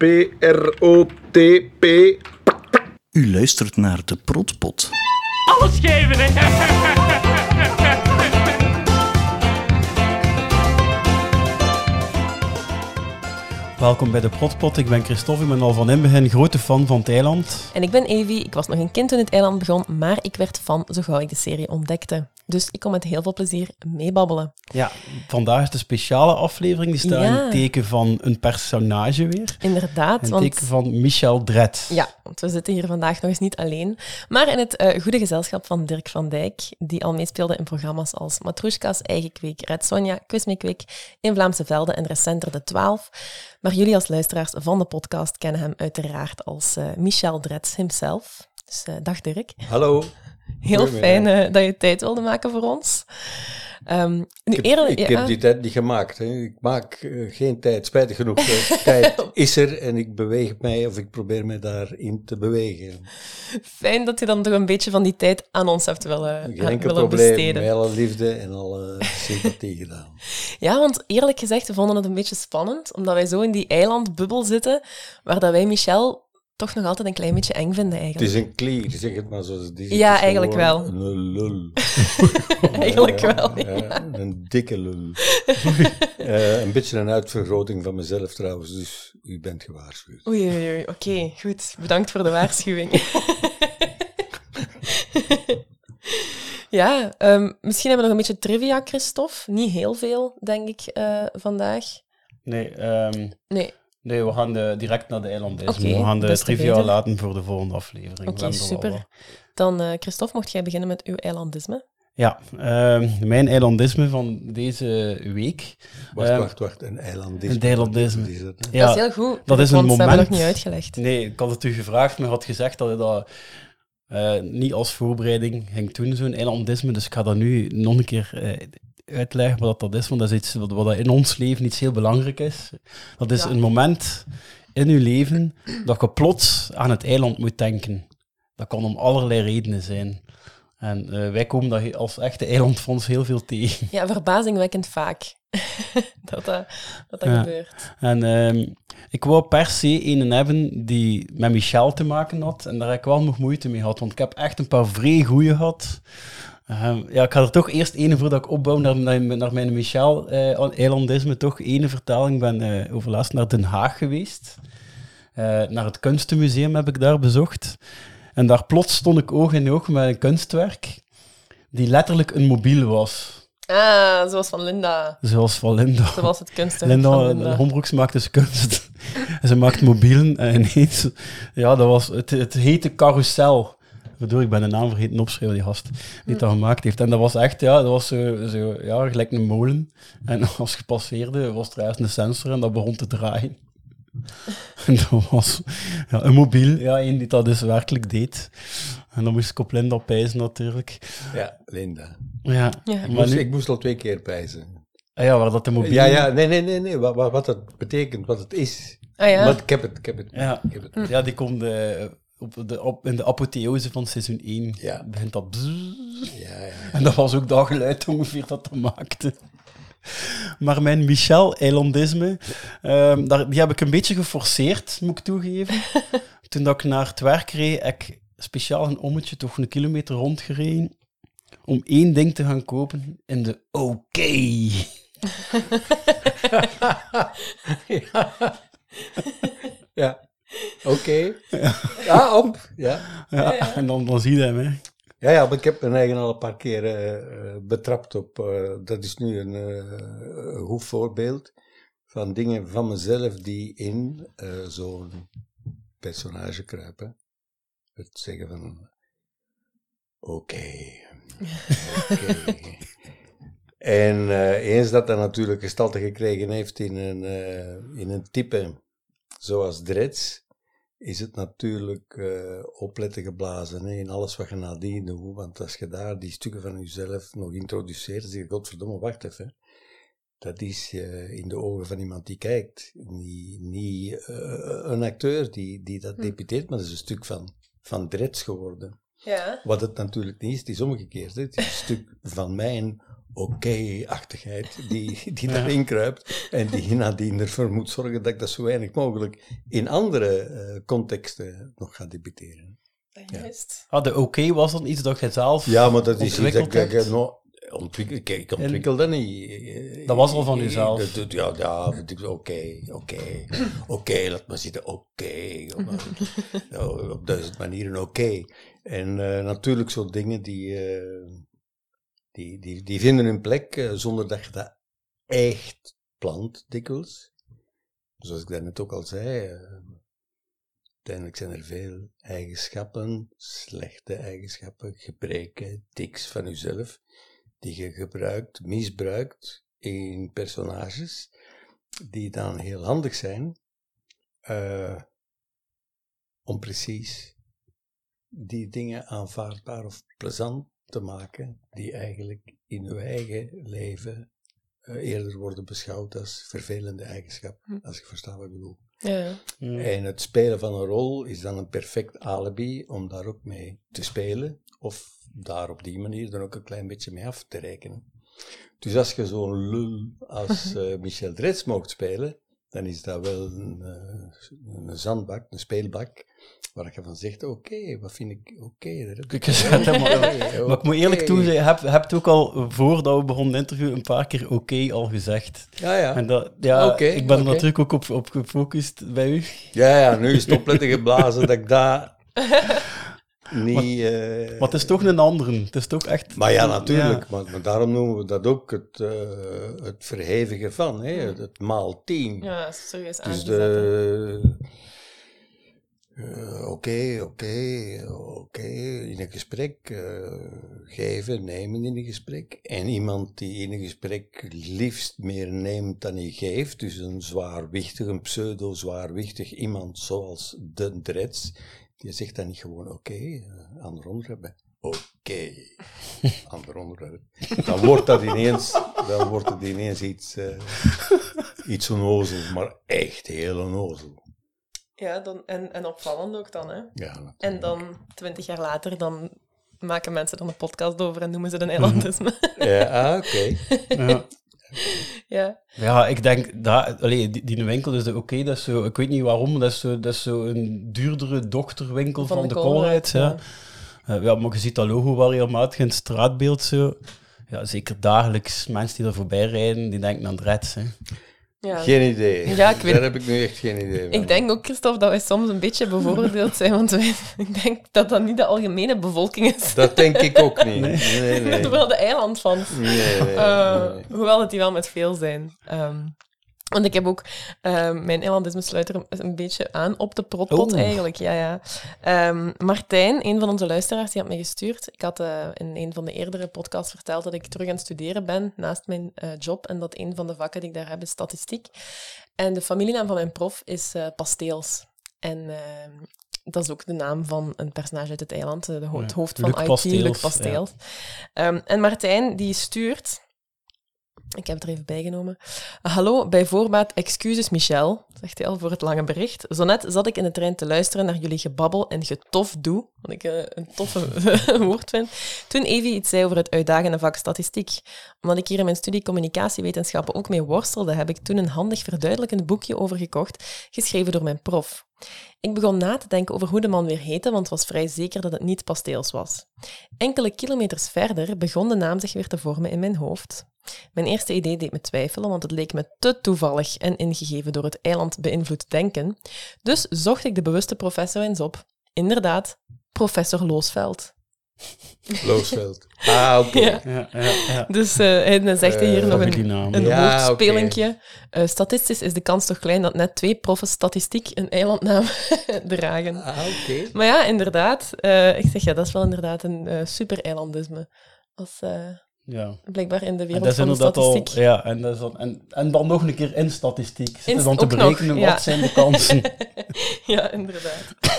P-R-O-T-P. U luistert naar de Protpot. Alles geven, hè? Welkom bij de Protpot. Ik ben Christophe, ik ben al van in begin grote fan van het eiland. En ik ben Evie. Ik was nog een kind toen het eiland begon, maar ik werd fan zo gauw ik de serie ontdekte. Dus ik kom met heel veel plezier meebabbelen. Ja, vandaag is de speciale aflevering. Die staat in het teken van een personage weer. Inderdaad, In het teken van Michel Dret. Ja, want we zitten hier vandaag nog eens niet alleen, maar in het eh, goede gezelschap van Dirk van Dijk, die al meespeelde in programma's als Matroeskas, Eigen Kweek, Red Sonja, Quiz me Kwik, In Vlaamse Velden en recenter De Twaalf. Maar jullie als luisteraars van de podcast kennen hem uiteraard als eh, Michel Dret himself. Dus eh, dag Dirk. Hallo. Heel fijn eh, dat je tijd wilde maken voor ons. Ehm, nu, Ik, heb, eerlijk, ik ja, heb die tijd niet gemaakt. Hè. Ik maak eh, geen tijd, spijtig genoeg. Tijd is er en ik beweeg mij of ik probeer mij daarin te bewegen. fijn dat je dan toch een beetje van die tijd aan ons hebt willen, Geen ha- enkel willen probleem, besteden. met alle liefde en alle sympathie gedaan. Ja, want eerlijk gezegd, we vonden het een beetje spannend, omdat wij zo in die eilandbubbel zitten, waar dat wij Michel toch nog altijd een klein beetje eng vinden Het eigenlijk. is een klier, zeg het maar zoals het is. Ja, Het is eigenlijk wel. Een lul. Eigenlijk wel, Ja, een dikke lul. Eh, een beetje een uitvergroting van mezelf trouwens, dus u bent gewaarschuwd. Oei, oei, oei. Oké, goed. Bedankt voor de waarschuwing. ja, ehm, misschien hebben we nog een beetje trivia, Christophe. Niet heel veel, denk ik, eh, vandaag. Nee, ehm, Nee, nee, we gaan de, direct naar de eilandisme. Oké, we gaan de trivia beter. laten voor de volgende aflevering. Oké, er super. Dan, eh, Christophe, mocht jij beginnen met uw eilandisme? Ja, ehm, mijn eilandisme van deze week. Wacht, Ehm, wacht, wacht. Een eilandisme. een eilandisme. Wat is dat, hè? Ja, dat is heel goed. dat is een hebben moment- nog niet uitgelegd. Nee, ik had het u gevraagd, maar je had gezegd dat je dat eh, niet als voorbereiding ging doen, zo'n eilandisme. Dus ik ga dat nu nog een keer eh, uitleggen wat dat is, want dat is iets wat, wat in ons leven iets heel belangrijk is. Dat is Ja. een moment in uw leven dat je plots aan het eiland moet denken. Dat kan om allerlei redenen zijn. En eh, wij komen dat als echte eilandfonds heel veel tegen. Ja, verbazingwekkend vaak dat dat, dat, dat Ja. gebeurt. En ehm, ik wou per se een hebben die met Michel te maken had. En daar heb ik wel nog moeite mee gehad, want ik heb echt een paar vrij goeie gehad. Ehm, ja, ik ga er toch eerst ene voordat ik opbouw naar, naar, naar mijn Michel-eilandisme. toch ene vertaling. Ik ben eh overlaatst naar Den Haag geweest. Eh, naar het Kunstenmuseum heb ik daar bezocht. En daar plots stond ik oog in oog met een kunstwerk die letterlijk een mobiel was. Ah, zoals van Linda. Zoals van Linda. Zoals het kunstwerk Linda, van Linda. Hombroeks maakt dus kunst. en ze maakt mobielen. En ineens, ja, dat was, het, het heette Carousel. Waardoor ik ben de naam vergeten opschrijven, die gast die dat gemaakt heeft. En dat was echt, ja, dat was zo, zo ja, gelijk een molen. En als je passeerde, was er juist een sensor en dat begon te draaien. En dat was ja, een mobiel, ja, een die dat dus werkelijk deed. En dan moest ik op Linda pijzen natuurlijk. Ja, Linda. Ja, Ja. Ik moest, nu, ik moest al twee keer pijzen. ah ja, waar dat de mobiel... Ja, ja, nee, nee, nee, nee. Wat, wat, wat het betekent, wat het is. Ah ja, Maar ik heb het, ik heb het. Ja. Ik heb het. Ja, die komt eh, op de, op, in de apotheose van seizoen 1. Ja. Begint dat bzzz. Ja, ja. En dat was ook dat geluid ongeveer dat dat maakte. Maar mijn Michel-eilandisme, ehm, daar, die heb ik een beetje geforceerd, moet ik toegeven. Toen dat ik naar het werk reed, heb ik speciaal een ommetje, toch een kilometer rondgereden, om één ding te gaan kopen in de oké. Ja. Oké. Ja, op. Ja. Ja, En dan, dan zie je hem, hè. Ja, ja, maar ik heb mijn eigen al een paar keer eh, eh, betrapt op. eh, dat is nu een, eh, een goed voorbeeld van dingen van mezelf die in eh, zo'n personage kruipen. Het zeggen van. Oké. Oké. en eh, eens dat dat natuurlijk gestalte gekregen heeft in een, eh, in een type zoals Dreds, is het natuurlijk eh, opletten geblazen hè, in alles wat je nadien doet. Want als je daar die stukken van jezelf nog introduceert, dan zeg je, godverdomme, wacht even. Dat is eh, in de ogen van iemand die kijkt. Niet, niet eh, een acteur die, die dat debuteert, maar dat is een stuk van, van Dreds geworden. ja. Wat het natuurlijk niet is, het is omgekeerd. Hè. Het is een stuk van mijn oké-achtigheid die, die daarin kruipt en die nadien ervoor moet zorgen dat ik dat zo weinig mogelijk in andere eh, contexten nog ga debiteren. Juist. Ah, de oké was dan iets dat je zelf Ja, maar dat is iets dat ik, ik, hebt? nou, ontwikkel, kijk, ik ontwikkel dat niet. Dat was al van dat- dat- Ja, ja, vind ik, oké, oké, oké, laat maar zitten, oké. Ja, op duizend manieren oké. En eh, natuurlijk zo'n dingen die, eh, die, die, vinden hun plek eh, zonder dat je dat echt plant, dikwijls. Zoals ik daarnet ook al zei, eh, uiteindelijk zijn er veel eigenschappen, slechte eigenschappen, gebreken, tics van jezelf, die je gebruikt, misbruikt in personages, die dan heel handig zijn eh, om precies die dingen aanvaardbaar of plezant te maken, die eigenlijk in uw eigen leven eh, eerder worden beschouwd als vervelende eigenschappen, als je verstaat wat ik bedoel. Ja. Ja. En het spelen van een rol is dan een perfect alibi om daar ook mee te spelen. Of daar op die manier dan ook een klein beetje mee af te rekenen. Dus als je zo'n lul als eh, Michel Dretz mocht spelen, dan is dat wel een, eh, een zandbak, een speelbak, waar je van zegt, oké, wat vind ik oké. daar heb Ik zeg het maar, ik moet eerlijk toezeggen, heb, heb het ook al voordat we begonnen het interview een paar keer oké al gezegd. Ja, ja. En dat, ja, ik ben er natuurlijk ook op, op gefocust bij u. Ja, ja, nu is het opletten geblazen dat ik daar niet... eh, Maar het is toch een andere. Het is toch echt... Maar ja, natuurlijk. Maar, maar daarom noemen we dat ook het, eh, het verhevigen van, hè? Het, het maal tien. Ja, serieus dus aangezet. de... eh, Oké, oké, oké, in een gesprek eh, geven, nemen in een gesprek. En iemand die in een gesprek liefst meer neemt dan hij geeft, dus een zwaarwichtig, een pseudo-zwaarwichtig iemand zoals de Dreds, die zegt dan niet gewoon oké, eh, ander onderwerp. Oké, ander onderwerp. Dan wordt dat ineens, dan wordt het ineens iets, eh iets onnozel, maar echt heel onnozel. Ja, dan, en, en opvallend ook dan, hè. Ja, natuurlijk. En dan, twintig jaar later, dan maken mensen er een podcast over en noemen ze het een eilandisme. Ja, ah, oké. Ja. ja. Ja, ik denk dat, allee, die, die winkel is de oké, dat is zo, ik weet niet waarom, dat is zo, dat is zo een duurdere dochterwinkel van, de, Colruyt. Ja. Eh, ja, maar je ziet dat logo wel regelmatig in het straatbeeld zo. Ja, zeker dagelijks mensen die er voorbij rijden, die denken aan Reds. Hè. Ja. Geen idee. Ja, ik weet- Daar heb ik nu echt geen idee van. Ik denk ook, Christophe, dat wij soms een beetje bevoordeeld zijn, want wij, ik denk dat dat niet de algemene bevolking is. Dat denk ik ook niet. Nee, nee. nee. Terwijl de eilandfans. nee, nee, Eh, nee. Hoewel het die wel met veel zijn. Ehm, want ik heb ook... ehm, mijn sluit er een beetje aan op de protpot Oeh. eigenlijk. Ja, ja. Ehm, Martijn, een van onze luisteraars, die had mij gestuurd. Ik had eh, in een van de eerdere podcasts verteld dat ik terug aan het studeren ben naast mijn eh, job. En dat een van de vakken die ik daar heb is statistiek. En de familienaam van mijn prof is eh, Pasteels. En ehm, dat is ook de naam van een personage uit het eiland, de ho- het hoofd van Luc IT, Pasteels, Luc Pasteels. En Martijn, die stuurt... Ik heb het er even bijgenomen. Hallo, bij voorbaat excuses Michel, zegt hij al voor het lange bericht. Zo net zat ik in de trein te luisteren naar jullie gebabbel en getof doe, wat ik eh, een toffe woord vind, toen Evie iets zei over het uitdagende vak statistiek. Omdat ik hier in mijn studie communicatiewetenschappen ook mee worstelde, heb ik toen een handig verduidelijkend boekje over gekocht, geschreven door mijn prof. Ik begon na te denken over hoe de man weer heette, want was vrij zeker dat het niet Pasteels was. Enkele kilometers verder begon de naam zich weer te vormen in mijn hoofd. Mijn eerste idee deed me twijfelen, want het leek me te toevallig en ingegeven door het eiland beïnvloed denken. Dus zocht ik de bewuste professor eens op. Inderdaad, professor Loosveld. Loosveld. Ah, oké. Ja. Ja, ja, ja. Dus eh, hij zegt hij hier Eh, nog een, een Ja, woordspelinkje. Eh, statistisch is de kans toch klein dat net twee proffen statistiek een eilandnaam dragen. Ah, oké. Maar ja, inderdaad. eh, ik zeg ja, dat is wel inderdaad een eh, super eilandisme. Als, eh, ja. blijkbaar in de En wereld dat is van de al, statistiek. ja, en, dat is dan, en, en dan nog een keer in statistiek. Zitten In- dan te nog, berekenen ja. wat zijn de kansen. Ja, inderdaad. Ja,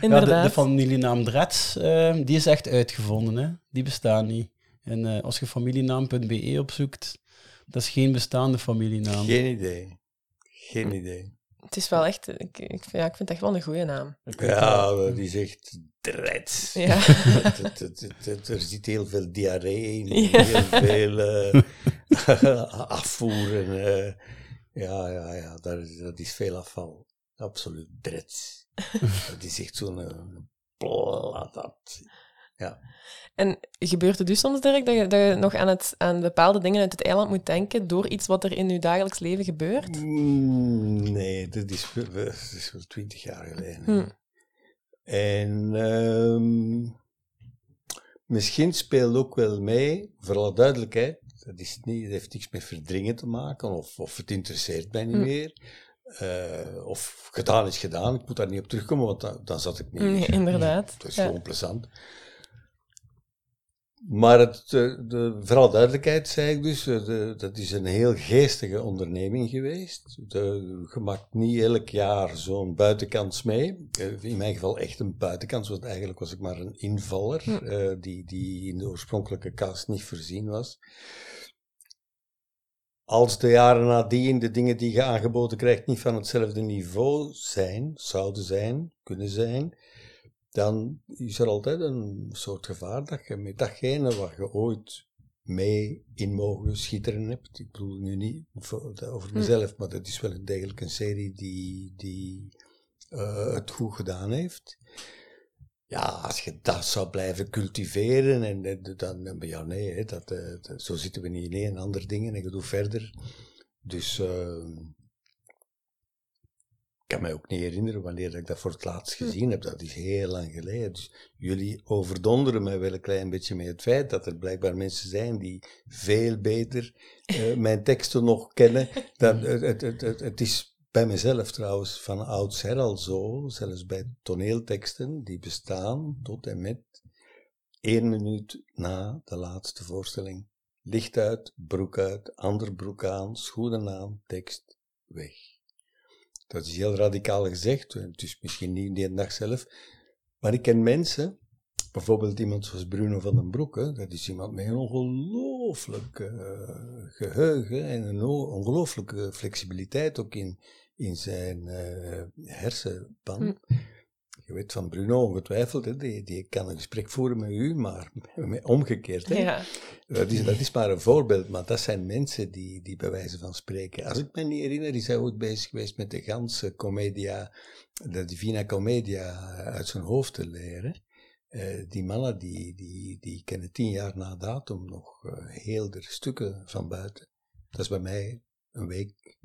inderdaad. de, de familienaam Drets, eh, die is echt uitgevonden. Hè? Die bestaan niet. En eh, als je familienaam.be opzoekt, dat is geen bestaande familienaam. Geen idee. Geen idee. Het is wel echt... Ik, ik, ja, ik vind het echt wel een goede naam. Ja, die zegt dreads. Ja. Het- het- het- het- het- er zit heel veel diarree in, Ja. heel veel eh, afvoer. En, eh, ja, ja, ja, daar is, dat is veel afval. Absoluut dreads. dat is echt zo'n eh, platat. Ja. En gebeurt het dus soms, Dirk, dat je, dat je nog aan, het, aan bepaalde dingen uit het eiland moet denken door iets wat er in je dagelijks leven gebeurt? Mm, Nee, dat is, dat is wel twintig jaar geleden. Hm. En ehm, misschien speelt ook wel mee, voor alle duidelijkheid, dat, is niet, dat heeft niks met verdringen te maken, of, of het interesseert mij niet Hm. meer. Eh, of gedaan is gedaan, ik moet daar niet op terugkomen, want dan, dan zat ik niet. Nee, inderdaad. Dat is Ja. gewoon plezant. Maar het, de, vooral duidelijkheid, zei ik dus, eh, de, dat is een heel geestige onderneming geweest. De, je maakt niet elk jaar zo'n buitenkans mee. Eh, In mijn geval echt een buitenkans, want eigenlijk was ik maar een invaller, Hm. eh, die, die in de oorspronkelijke cast niet voorzien was. Als de jaren nadien de dingen die je aangeboden krijgt niet van hetzelfde niveau zijn, zouden zijn, kunnen zijn, dan is er altijd een soort gevaar dat je met datgene waar je ooit mee in mogen schitteren hebt. Ik bedoel nu niet over mezelf, maar dat is wel een degelijk een serie die, die eh, het goed gedaan heeft. Ja, als je dat zou blijven cultiveren, en, en dan, dan ja, nee, hè, dat, eh, dat- zo zitten we niet in andere dingen en je doet verder. Dus eh, ik kan mij ook niet herinneren wanneer ik dat voor het laatst gezien heb. Dat is heel lang geleden. Dus jullie overdonderen mij wel een klein beetje met het feit dat er blijkbaar mensen zijn die veel beter eh, mijn teksten nog kennen. Dan, het, het, het, het, het is bij mezelf trouwens van oudsher al zo, zelfs bij toneelteksten die bestaan tot en met één minuut na de laatste voorstelling. Licht uit, broek uit, ander broek aan, schoenen aan, tekst weg. Dat is heel radicaal gezegd, is misschien niet die dag zelf, maar ik ken mensen, bijvoorbeeld iemand zoals Bruno van den Broek, hè, dat is iemand met een ongelooflijk eh, geheugen en een ongelooflijke flexibiliteit ook in, in zijn eh, hersenpan. Je weet van Bruno ongetwijfeld, hè, die, die kan een gesprek voeren met u, maar omgekeerd. Hè. Ja. Dat is, dat is maar een voorbeeld, maar dat zijn mensen die, die bij wijze van spreken. Als ik me niet herinner, is hij ooit bezig geweest met de ganse Commedia, de Divina Commedia uit zijn hoofd te leren. Eh, die mannen die, die, die kennen tien jaar na datum nog eh, heel de stukken van buiten. Dat is bij mij een week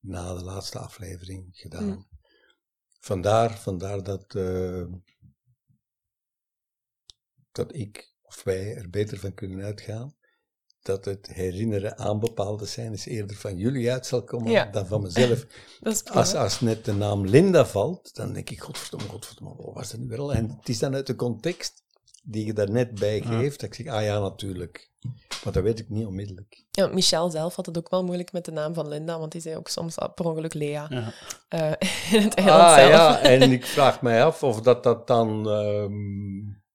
na de laatste aflevering gedaan. Mm. Vandaar, vandaar dat, eh, dat ik of wij er beter van kunnen uitgaan dat het herinneren aan bepaalde scènes eerder van jullie uit zal komen Ja. dan van mezelf. Als, als net de naam Linda valt, dan denk ik, godverdomme, godverdomme, wat was dat nu weer al? En het is dan uit de context die je daar net bij geeft, dat ik zeg, ah ja, natuurlijk. Maar dat weet ik niet onmiddellijk. Ja, Michel zelf had het ook wel moeilijk met de naam van Linda, want die zei ook soms ah, per ongeluk Lea Ja. eh, in het eiland Ah zelf. ja, en ik vraag mij af of dat, dat dan, ehm,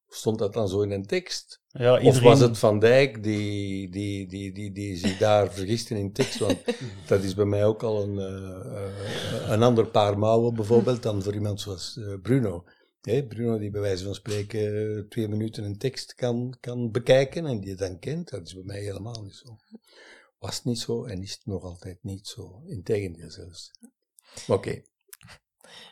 stond dat dan zo in een tekst? Ja, Of was het Van Dijk die, die, die, die, die zich daar vergiste in tekst? Want dat is bij mij ook al een, eh, eh, een ander paar mouwen bijvoorbeeld dan voor iemand zoals Bruno. Bruno die bij wijze van spreken eh, twee minuten een tekst kan, kan bekijken en die het dan kent. Dat is bij mij helemaal niet zo. Was niet zo en is het nog altijd niet zo. Integendeel zelfs. Oké.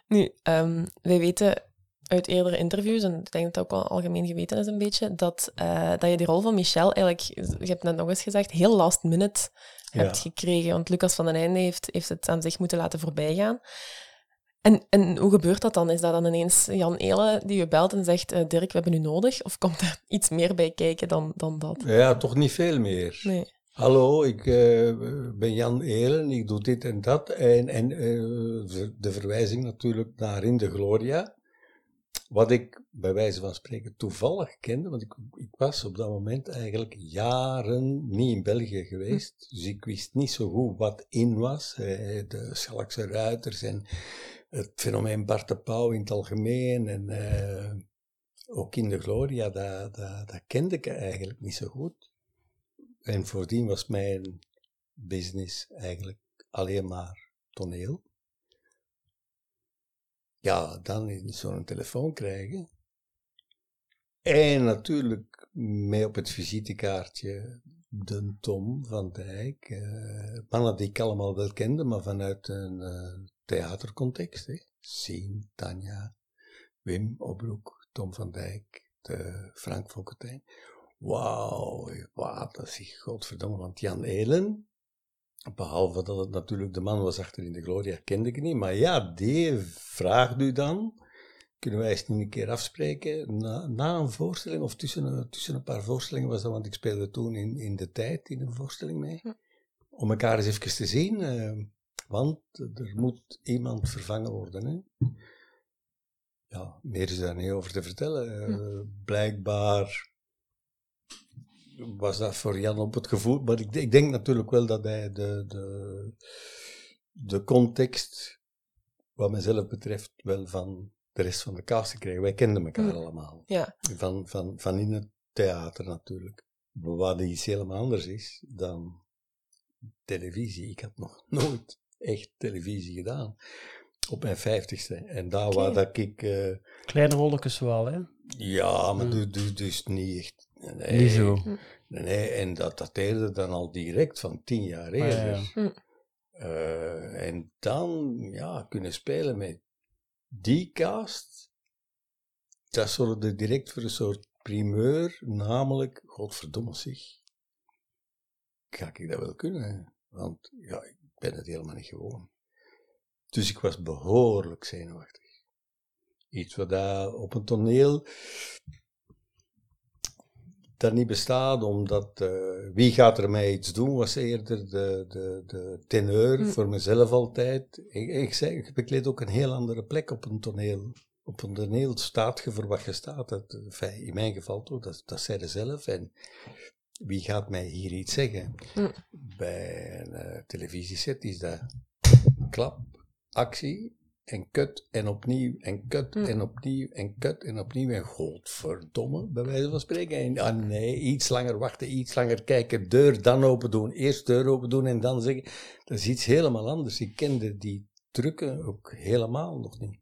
Nu, ehm, wij weten uit eerdere interviews, en ik denk dat dat ook wel algemeen geweten is een beetje, dat, eh, dat je die rol van Michel eigenlijk, je hebt net nog eens gezegd, heel last minute hebt gekregen. Want Lucas van den Einde heeft, heeft het aan zich moeten laten voorbijgaan. En, en hoe gebeurt dat dan? Is dat dan ineens Jan Ele die je belt en zegt, eh, Dirk, we hebben u nodig? Of komt er iets meer bij kijken dan, dan dat? Ja, toch niet veel meer. Nee. Hallo, ik eh, ben Jan Elen, ik doe dit en dat. En, en eh, de verwijzing natuurlijk naar In de Gloria. Wat ik bij wijze van spreken toevallig kende, want ik, ik was op dat moment eigenlijk jaren niet in België geweest. Dus ik wist niet zo goed wat in was. de Schalkse Ruiters en het fenomeen Bart de Pauw in het algemeen. En eh, ook In de Gloria, dat, dat, kende ik eigenlijk niet zo goed. En voordien was mijn business eigenlijk alleen maar toneel. ja, dan zo'n telefoon krijgen. En natuurlijk mee op het visitekaartje de Tom van Dijk. eh, mannen die ik allemaal wel kende, maar vanuit een eh, theatercontext. Hè. Sien, Tanja, Wim Obroek, Tom van Dijk, de Frank Fokkentijn. Wauw, wat dat is godverdomme, want Jan Elen, behalve dat het natuurlijk de man was achter in de Gloria, kende ik niet, maar ja, die vraagt u dan, kunnen wij eens niet een keer afspreken, na, na een voorstelling, of tussen, een- tussen een paar voorstellingen was dat, want ik speelde toen in, in de tijd in een voorstelling mee, om elkaar eens even te zien, eh, want er moet iemand vervangen worden, hè. Ja, meer is daar niet over te vertellen. Eh, Blijkbaar was dat voor Jan op het gevoel. Maar ik, ik denk natuurlijk wel dat hij de, de, de context, wat mezelf betreft, wel van de rest van de cast gekregen. Wij kenden elkaar Mm. allemaal. Ja. Van, van, van in het theater natuurlijk. Wat iets helemaal anders is dan televisie. Ik had nog nooit echt televisie gedaan. Op mijn vijftigste. En daar waar dat ik... eh, Kleine rolletjes wel, hè? ja, maar Mm. dus, dus, niet echt. Nee, Niet zo. Nee, en dat dateerde dan al direct van tien jaar Ah, ja, eerder. ja. Eh, en dan ja, kunnen spelen met die cast, dat zorgde direct voor een soort primeur, namelijk, godverdomme zich, ga ik dat wel kunnen? Want ja, ik ben het helemaal niet gewoon. Dus ik was behoorlijk zenuwachtig. Iets wat daar op een toneel dat niet bestaat, omdat eh, wie gaat er mij iets doen, was eerder de, de, de teneur Hm. voor mezelf altijd. Ik, ik, zei, ik bekleed ook een heel andere plek op een toneel. Op een toneel staat je voor wat je staat. Dat, enfin, in mijn geval toch, dat, dat ze zelf. En wie gaat mij hier iets zeggen? Hm. Bij een eh, televisieset is dat klap, actie en kut en opnieuw en kut Hm. en opnieuw en kut en opnieuw en godverdomme, bij wijze van spreken. En ah nee, iets langer wachten, iets langer kijken, deur dan open doen, eerst deur open doen en dan zeggen. Dat is iets helemaal anders. Ik kende die trucken ook helemaal nog niet.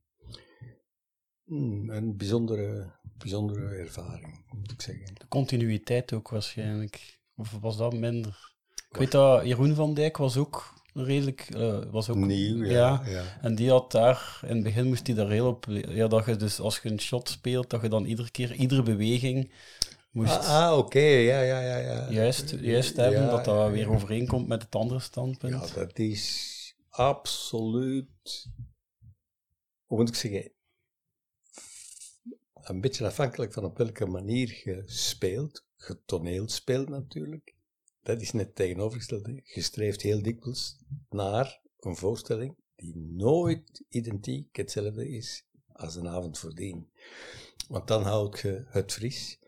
Hmm, een bijzondere, bijzondere ervaring, moet ik zeggen. De continuïteit ook waarschijnlijk. Of was dat minder? Ik weet dat Jeroen van Dijk was ook redelijk... eh, was ook, Nieuw, ja. ja. ja. En die had daar, in het begin moest hij daar heel op... Ja, dat je dus als je een shot speelt, dat je dan iedere keer, iedere beweging moest... Ah, ah, oké, ja, ja, ja, ja. Juist, juist hebben, Ja, dat dat weer overeenkomt met het andere standpunt. Ja, dat is absoluut, hoe moet ik zeggen, een beetje afhankelijk van op welke manier je speelt. Je toneel speelt natuurlijk. Dat is net tegenovergesteld. hè. Je streeft heel dikwijls naar een voorstelling die nooit identiek hetzelfde is als een avond voordien. Want dan houd je het fris.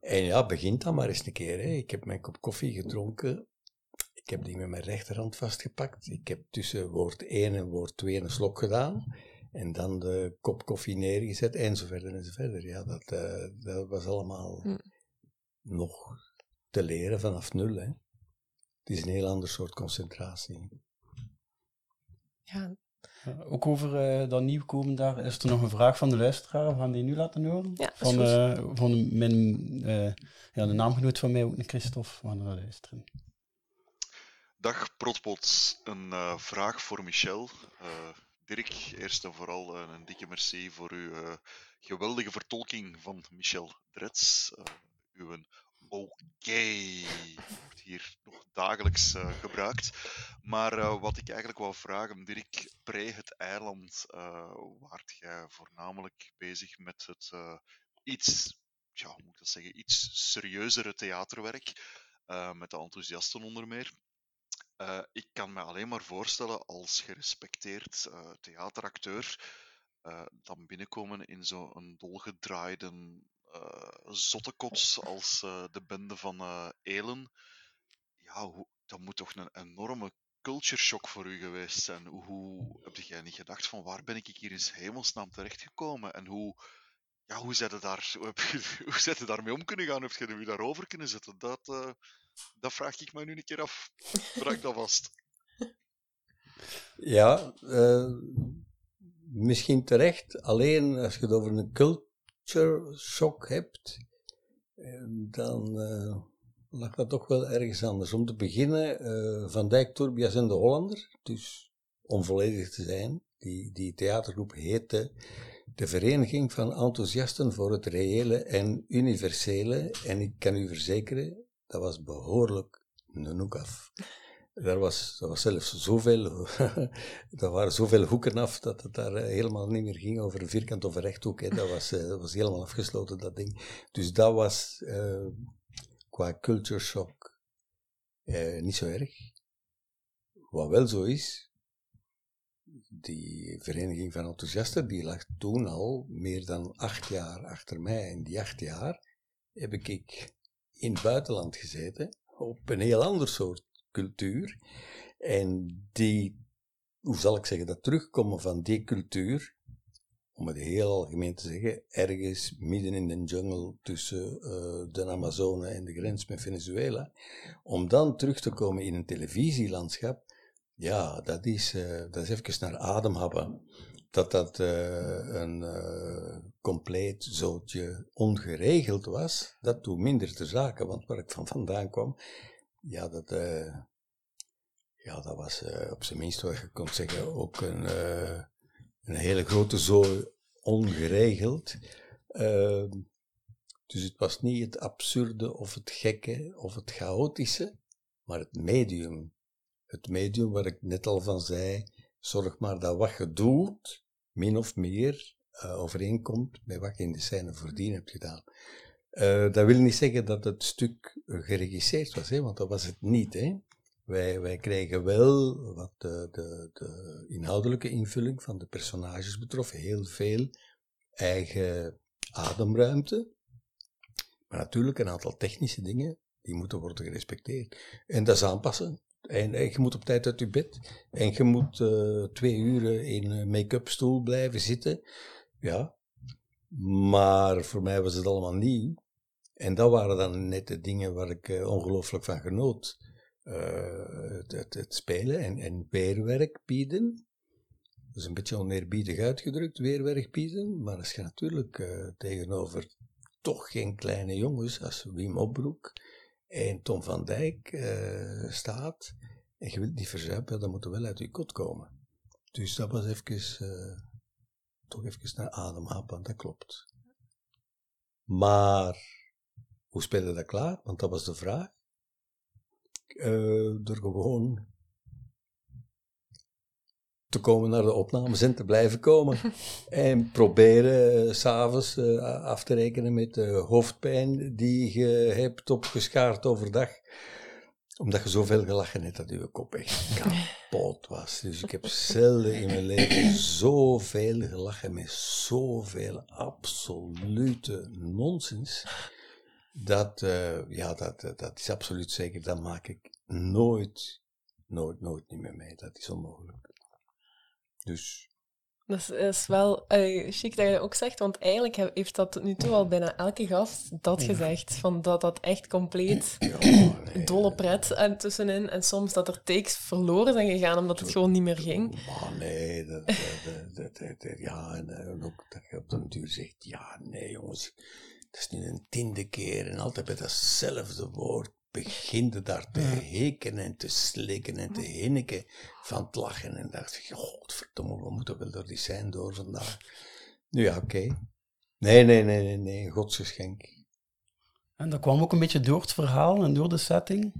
En ja, begint dan maar eens een keer. Hè. Ik heb mijn kop koffie gedronken. Ik heb die met mijn rechterhand vastgepakt. Ik heb tussen woord 1 en woord 2 een slok gedaan. En dan de kop koffie neergezet en zo verder en zo verder. Ja, dat, eh, dat was allemaal Hm. nog te leren vanaf nul. Hè. Het is een heel ander soort concentratie. Ja, Ook over eh, dat nieuwkomen daar is er nog een vraag van de luisteraar. We gaan die nu laten horen. Ja, van, eh, van mijn eh, ja, de naamgenoot van mij, ook een Christophe. We gaan naar luisteren. Dag Protpot, een eh, vraag voor Michel. Dirk, eerst en vooral eh, een dikke merci voor uw eh, geweldige vertolking van Michel Drets. Eh, uw oké wordt hier nog dagelijks gebruikt. Maar wat ik eigenlijk wou vragen, Dirk, pre het eiland, waart jij voornamelijk bezig met het iets, ja, moet ik dat zeggen, iets serieuzere theaterwerk, met de enthousiasten onder meer. Eh, ik kan me alleen maar voorstellen als gerespecteerd eh, theateracteur eh, dan binnenkomen in zo'n dolgedraaide zottekots als de bende van Elen. Ja, hoe, dat moet toch een enorme culture shock voor u geweest zijn. Hoe, heb jij niet gedacht van waar ben ik hier in hemelsnaam terechtgekomen en hoe, ja, hoe daar, hoe, je, daarmee om kunnen gaan? Heb je je daarover kunnen zetten? Dat, dat vraag ik me nu een keer af. Brak dat vast. Ja, eh, misschien terecht. Alleen als je het over een culture shock hebt, eh, dan eh, lag dat toch wel ergens anders. Om te beginnen, Van Dijk, Tourbias en de Hollander, dus onvolledig te zijn, die, die theatergroep heette de Vereniging van Enthousiasten voor het Reële en Universele. En ik kan u verzekeren, dat was behoorlijk een af. Er was, er was zelfs zoveel, er waren zoveel hoeken af dat het daar eh, helemaal niet meer ging over een vierkant of een rechthoek. Hè. Dat, was, eh, dat was helemaal afgesloten, dat ding. Dus dat was uh, qua culture shock niet zo erg. Wat wel zo is, die vereniging van enthousiasten, die lag toen al meer dan acht jaar achter mij. En die acht jaar heb ik in het buitenland gezeten, op een heel ander soort cultuur. En die, hoe zal ik zeggen, dat terugkomen van die cultuur, om het heel algemeen te zeggen, ergens midden in de jungle tussen uh, de Amazone en de grens met Venezuela, om dan terug te komen in een televisielandschap, ja, dat is, uh, dat is even naar ademhappen. Dat dat uh, een compleet zootje ongeregeld was, dat doet minder te zaken, want waar ik van vandaan kwam, ja, dat, uh, ja, dat was op zijn minst, wat je kon zeggen, ook een, een hele grote zooi ongeregeld. Ehm, dus het was niet het absurde of het gekke of het chaotische, maar het medium. Het medium waar ik net al van zei, zorg maar dat wat je doet, min of meer overeenkomt met wat je in de scène voordien hebt gedaan. Uh, dat wil niet zeggen dat het stuk geregisseerd was, hè, want dat was het niet. Hè. Wij, wij kregen wel wat de, de, de inhoudelijke invulling van de personages betrof, heel veel eigen ademruimte. Maar natuurlijk een aantal technische dingen, die moeten worden gerespecteerd. En dat is aanpassen. En, en je moet op tijd uit je bed. En je moet uh, twee uur in een make-up stoel blijven zitten. Ja, maar voor mij was het allemaal nieuw. En dat waren dan net de dingen waar ik uh, ongelooflijk van genoot. Uh, het, het, spelen en, en weerwerk bieden. Dat is een beetje oneerbiedig uitgedrukt, weerwerk bieden. Maar als je natuurlijk tegenover toch geen kleine jongens als Wim Opbroek en Tom van Dijk staat en je wilt niet verzuipen, dan moet er wel uit je kot komen. Dus dat was even, toch even naar ademhappen, dat klopt. Maar hoe spelen dat klaar? Want dat was de vraag. Uh, door gewoon te komen naar de opnames en te blijven komen. en proberen uh, s'avonds uh, af te rekenen met de hoofdpijn die je hebt opgeschaard overdag. Omdat je zoveel gelachen hebt dat je kop echt kapot was. Dus ik heb zelden in mijn leven zoveel gelachen met zoveel absolute nonsens dat, uh, ja, dat, dat is absoluut zeker. Dat maak ik nooit, nooit, nooit niet meer mee. Dat is onmogelijk. Dus. Dat is, is wel uh, chic dat je dat ook zegt, want eigenlijk heeft dat tot nu toe al bijna elke gast dat gezegd. Van dat dat echt compleet nee, dolle pret en tussenin. En soms dat er takes verloren zijn gegaan omdat het gewoon niet meer ging. Maar nee, dat, dat, dat, ja, en ook dat je op de natuur zegt, ja, nee jongens dat is nu een tiende keer en altijd bij datzelfde woord begint daar te heken en te slikken en te hinniken van het lachen. En dacht ik, godverdomme, we moeten wel door die zijn door vandaag. Nu ja, oké. Nee, nee, nee, nee, nee, godsgeschenk. En dat kwam ook een beetje door het verhaal en door de setting?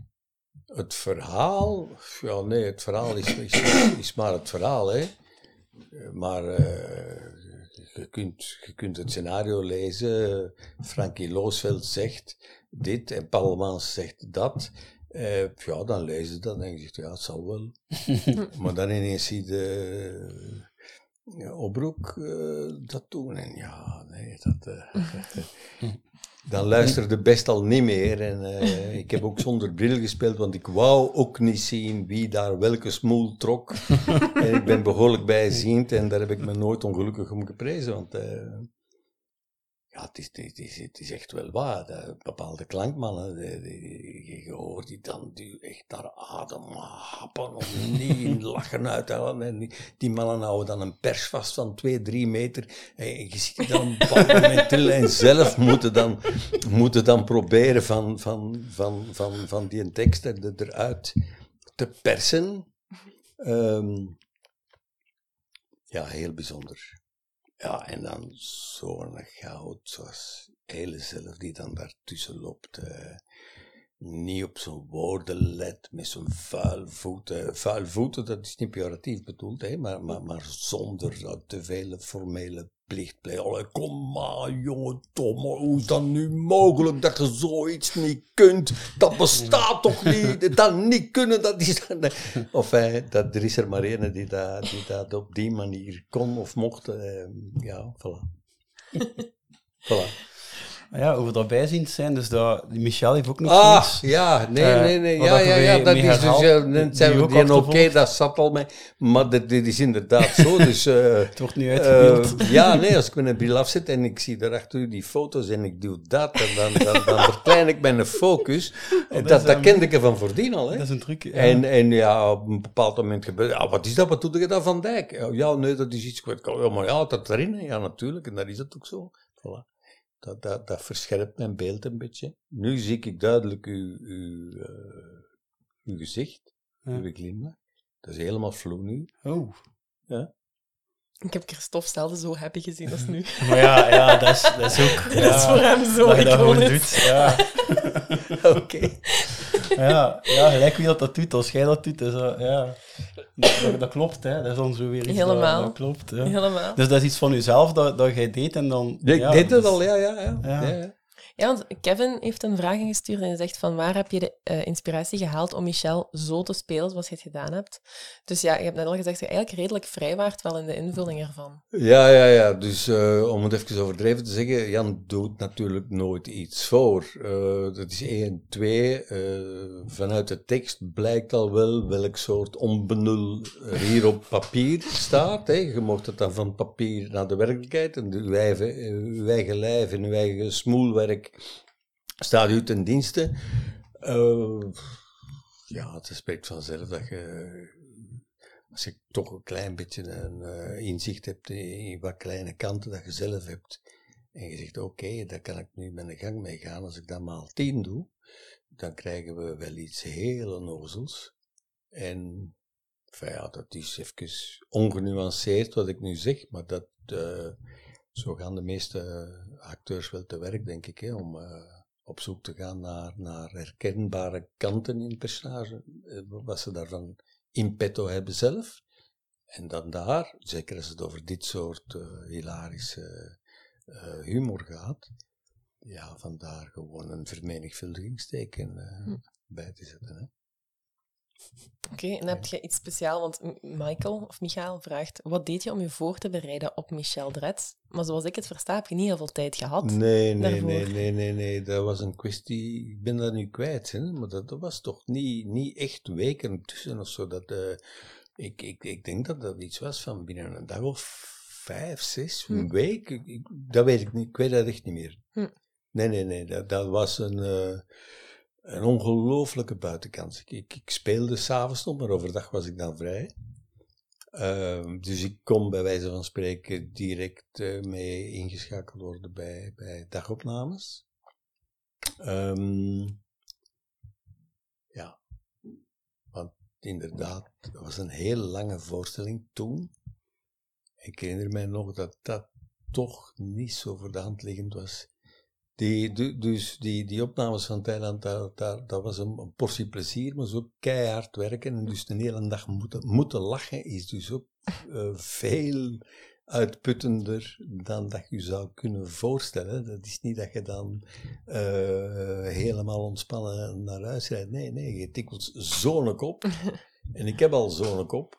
Het verhaal? Ja, nee, het verhaal is, is, is maar het verhaal, hè. Maar uh, je kunt, je kunt het scenario lezen. Frankie Loosveld zegt dit en Paul Maans zegt dat. Uh, ja, dan lees je dat en je, ja, het zal wel. maar dan ineens zie je Obroek uh, dat doen. En ja, nee, dat... Dan luisterde best al niet meer. En uh, ik heb ook zonder bril gespeeld, want ik wou ook niet zien wie daar welke smoel trok. en ik ben behoorlijk bijziend en daar heb ik me nooit ongelukkig om geprezen. Want uh, ja, het is, het, is, het is echt wel waar. De bepaalde klankmannen, die, die, je hoort die dan die echt naar adem happen om niet lachen uithalen. En die, die mannen houden dan een pers vast van twee, drie meter. En je ziet dan ballen en zelf moeten dan, moeten dan proberen van, van, van, van, van die tekst er, eruit te persen. Ehm, ja, heel bijzonder. Ja, en dan zo'n goud zoals Hele zelf die dan daartussen loopt. eh, niet op zijn woorden let, met zijn vuil voeten. Vuil voeten, dat is niet pejoratief bedoeld, hè, maar, maar, maar zonder te veel formele plichtpleeg. Allee, kom maar, jongen Tom, hoe is dat nu mogelijk dat je zoiets niet kunt? Dat bestaat toch niet? Dat niet kunnen, dat is... Of eh, dat, er is er maar die dat, die dat op die manier kon of mocht. eh, ja, voilà. voilà. Ja, over dat bijziend zijn, dus dat, Michel heeft ook nog Ah, ja, nee, eh, nee, nee. Ja, dat ja, ja, dat is dus... ja, die dan zijn we oké, dat zat al mee. Maar dit, dit is inderdaad zo, dus... eh, Het wordt nu uitgebeeld. eh, ja, nee, als ik mijn bril afzet en ik zie daarachter u die foto's en ik doe dat, en dan, dan, dan verklein ik mijn focus. Dat, dat kende ik van voordien al, hè. dat is een truc. Ja. En, en ja, op een bepaald moment gebeurt ja, wat is dat, wat doe je dan van Dijk? Ja, nee, dat is iets kwijt. Ja, maar ja, dat erin, ja, natuurlijk, en dat is het ook zo. Voilà. Dat, dat, dat verscherpt mijn beeld een beetje. Nu zie ik duidelijk uw, uw, eh, uw gezicht, Ja. uw glimlach. Dat is helemaal vloe nu. Oh. Ik heb Christophe zelden zo happy gezien als nu. Maar ja, ja dat, is, dat is ook... Dat is voor hem zo dat je dat gewoon iconisch. doet. Ja. Oké. Ja, ja, gelijk wie dat, dat doet, als jij dat doet. Dus, uh, ja. dat, dat, dat klopt, hè. Dat is dan zo weer iets Helemaal. Dat, dat klopt, ja. Helemaal. Dus dat is iets van jezelf dat, dat jij deed en dan... Ik ja, deed het dus- al, ja, ja, ja. Ja. Ja. want Kevin heeft een vraag ingestuurd en zegt van waar heb je de eh, inspiratie gehaald om Michel zo te spelen zoals je het gedaan hebt? Dus ja, je hebt net al gezegd dat je eigenlijk redelijk vrij waart wel in de invulling ervan. Ja, ja, ja. Dus eh, om het even overdreven te zeggen, Jan doet natuurlijk nooit iets voor. Eh, dat is één. Twee, eh, vanuit de tekst blijkt al wel welk soort onbenul er hier op papier staat. Je mocht het dan van papier naar de werkelijkheid. En uw, eigen, uw eigen lijf en uw eigen smoelwerk staat u ten dienste. Eh, ja, het spreekt vanzelf dat je als je toch een klein beetje een eh, inzicht hebt in wat kleine kanten dat je zelf hebt, en je zegt, oké, daar kan ik nu mijn gang mee gaan, als ik dat maal 10 doe, dan krijgen we wel iets heel onnozels. En, ja, dat is even ongenuanceerd wat ik nu zeg, maar dat, eh, zo gaan de meeste acteurs wel te werk, denk ik, hè, om eh, op zoek te gaan naar, naar herkenbare kanten in het personage, eh, wat ze daarvan in petto hebben zelf. En dan daar, zeker als het over dit soort eh, hilarische humor gaat, ja, vandaar gewoon een vermenigvuldigingsteken eh, bij te zetten. Hè. Oké, en heb je iets speciaals? Want Michael of Michael vraagt, wat deed je om je voor te bereiden op Michel Dretz? Maar zoals ik het versta, heb je niet heel veel tijd gehad. Nee, nee, daarvoor. nee, nee, nee, nee, dat was een kwestie, ik ben dat nu kwijt, hè, maar dat, dat was toch niet, niet echt weken tussen of zo. Dat, eh, ik, ik, ik denk dat dat iets was van binnen een dag of vijf, zes, een Hm. week. Ik, ik- dat weet ik niet, ik weet dat echt niet meer. Hm. Nee, nee, nee, dat, dat was een, eh, een ongelooflijke buitenkans. Ik, ik, ik speelde s'avonds nog, maar overdag was ik dan vrij. Ehm, dus ik kon bij wijze van spreken direct eh, mee ingeschakeld worden bij, bij dagopnames. Ehm, ja, want inderdaad, het was een hele lange voorstelling toen. Ik herinner mij nog dat dat toch niet zo voor de hand liggend was. Die, du- dus die, die opnames van Thailand, daar, daar, dat was een, een portie plezier, maar zo keihard werken en dus de hele dag moeten, moeten lachen is dus ook eh, veel uitputtender dan dat je zou kunnen voorstellen. Dat is niet dat je dan eh, helemaal ontspannen naar huis rijdt. Nee, nee, je tikkelt zo'n kop. En ik heb al zo'n kop.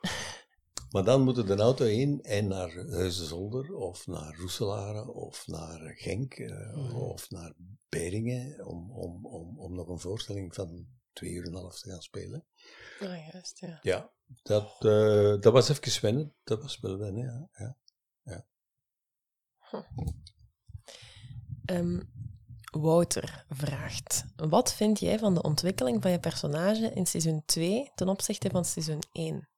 Maar dan moet de auto in en naar Heusden-Zolder of naar Roeselare of naar Genk eh, of naar Beringen om, om, om, om nog een voorstelling van twee uur en een half te gaan spelen. Ah, juist, ja. Ja, dat, eh, dat was even wennen. Dat was wel wennen, ja. ja. Ehm, Wouter vraagt: Wat vind jij van de ontwikkeling van je personage in seizoen 2 ten opzichte van seizoen 1?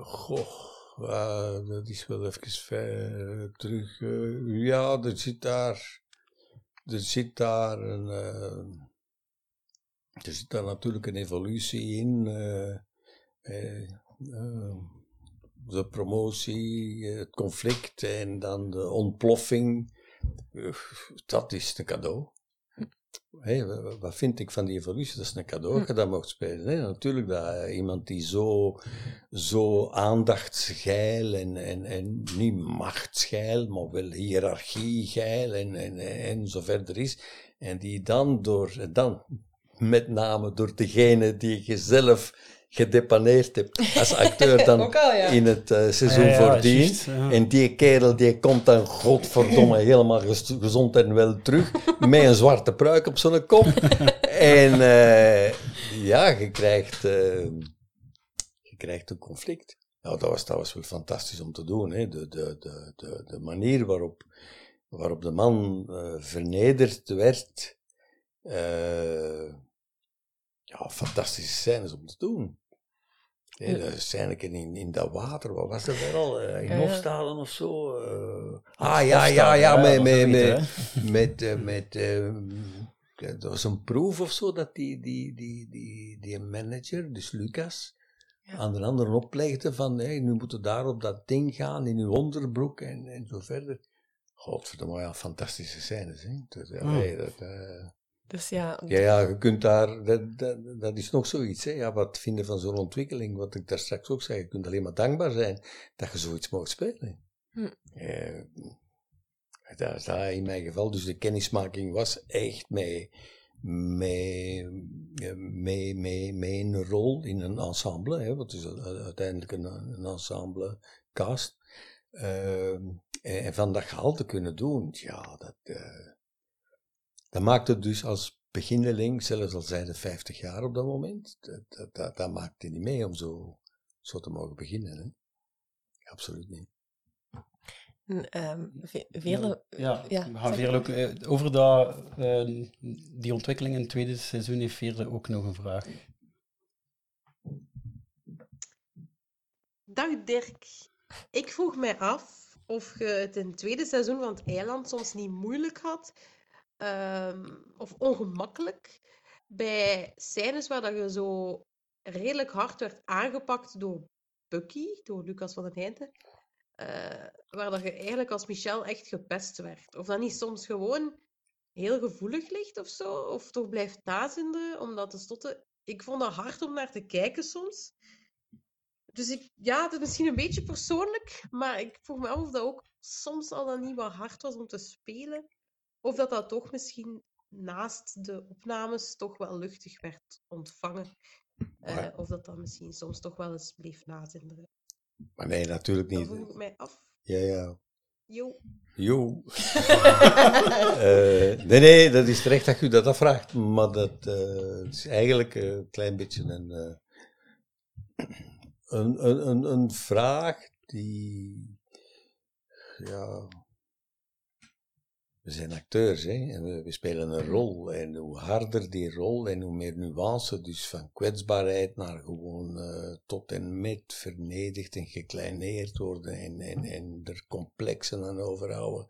Goh, dat is wel even ver terug. eh, ja, er zit daar, er zit daar een, eh, er zit daar natuurlijk een evolutie in. eh, eh, eh, de promotie, het conflict en dan de ontploffing. Eh, dat is een cadeau. Wat vind ik van die evolutie? Dat is een cadeau dat je dat mocht spelen. Hè? Natuurlijk, dat eh, iemand die zo, zo aandachtsgeil en, en, en niet machtsgeil, maar wel hiërarchiegeil en, en, en zo verder is. En die dan door, dan met name door degene die je zelf gedepaneerd hebt als acteur dan Ook al, ja. in het eh, seizoen Ah, ja, ja, voordien. ja. En die kerel die komt dan godverdomme helemaal gezond en wel terug met een zwarte pruik op zijn kop. en eh, ja, je krijgt, eh, je krijgt een conflict. Nou, dat was, dat was wel fantastisch om te doen. Hè? De, de, de, de, de manier waarop, waarop de man eh, vernederd werd. eh, ja, fantastische scènes om te doen. Hè, de scène in, in dat water, wat was dat weer al? Eh, in Ja. Hofstalen of zo? eh. ah, ja, ja, ja, met, met, dat met, met, met eh, dat was een proef of zo, dat die, die, die, die, die manager, dus Lucas, Ja. aan de anderen oplegde van, hey, nu moeten daar op dat ding gaan, in uw onderbroek en, en zo verder. Godverdomme, ja, fantastische scènes, hè. Dus, ja, nee, dat, Dus ja, ja, ja, je kunt daar, dat, dat, dat is nog zoiets, hè. Ja, wat vinden van zo'n ontwikkeling, wat ik daar straks ook zei, je kunt alleen maar dankbaar zijn dat je zoiets mag spelen. Hm. Eh, dat is dat in mijn geval, dus de kennismaking was echt mee, mee, mee, mee, mee een rol in een ensemble, hè, want het is uiteindelijk een, een ensemble cast. Eh, en, en van dat gehalte kunnen doen, ja, dat, eh, dat maakt het dus als beginneling, zelfs al zijn het 50 jaar op dat moment, dat, dat, dat, dat maakt het niet mee om zo, zo te mogen beginnen. Hè? Absoluut niet. en, ehm, ve- vele... Ja, Ja, we gaan Veerle ook, eh, over dat, eh, die ontwikkeling in het tweede seizoen heeft Veerle ook nog een vraag. Dag Dirk. Ik vroeg mij af of je het in het tweede seizoen van het eiland soms niet moeilijk had ehm, of ongemakkelijk bij scènes waar dat je zo redelijk hard werd aangepakt door Bucky, door Lucas van den Heijden, eh, waar dat je eigenlijk als Michel echt gepest werd. Of dat niet soms gewoon heel gevoelig ligt of zo, of toch blijft nazinderen, omdat tenslotte... Ik vond dat hard om naar te kijken soms. Dus ik, ja, het is misschien een beetje persoonlijk, maar ik vroeg me af of dat ook soms al dan niet wat hard was om te spelen. Of dat dat toch misschien naast de opnames toch wel luchtig werd ontvangen. Eh, of dat dat misschien soms toch wel eens bleef nazinderen. Maar nee, natuurlijk Dat niet. vroeg ik mij af. Ja, ja. Jo. Jo. Eh, nee, nee, dat is terecht dat je dat afvraagt. Maar dat eh, is eigenlijk een klein beetje een, een, een, een, een vraag die. Ja. We zijn acteurs, hè? En we, spelen een rol. En hoe harder die rol en hoe meer nuance, dus van kwetsbaarheid naar gewoon eh, tot en met vernederd en gekleineerd worden en, en, en er complexen aan overhouden.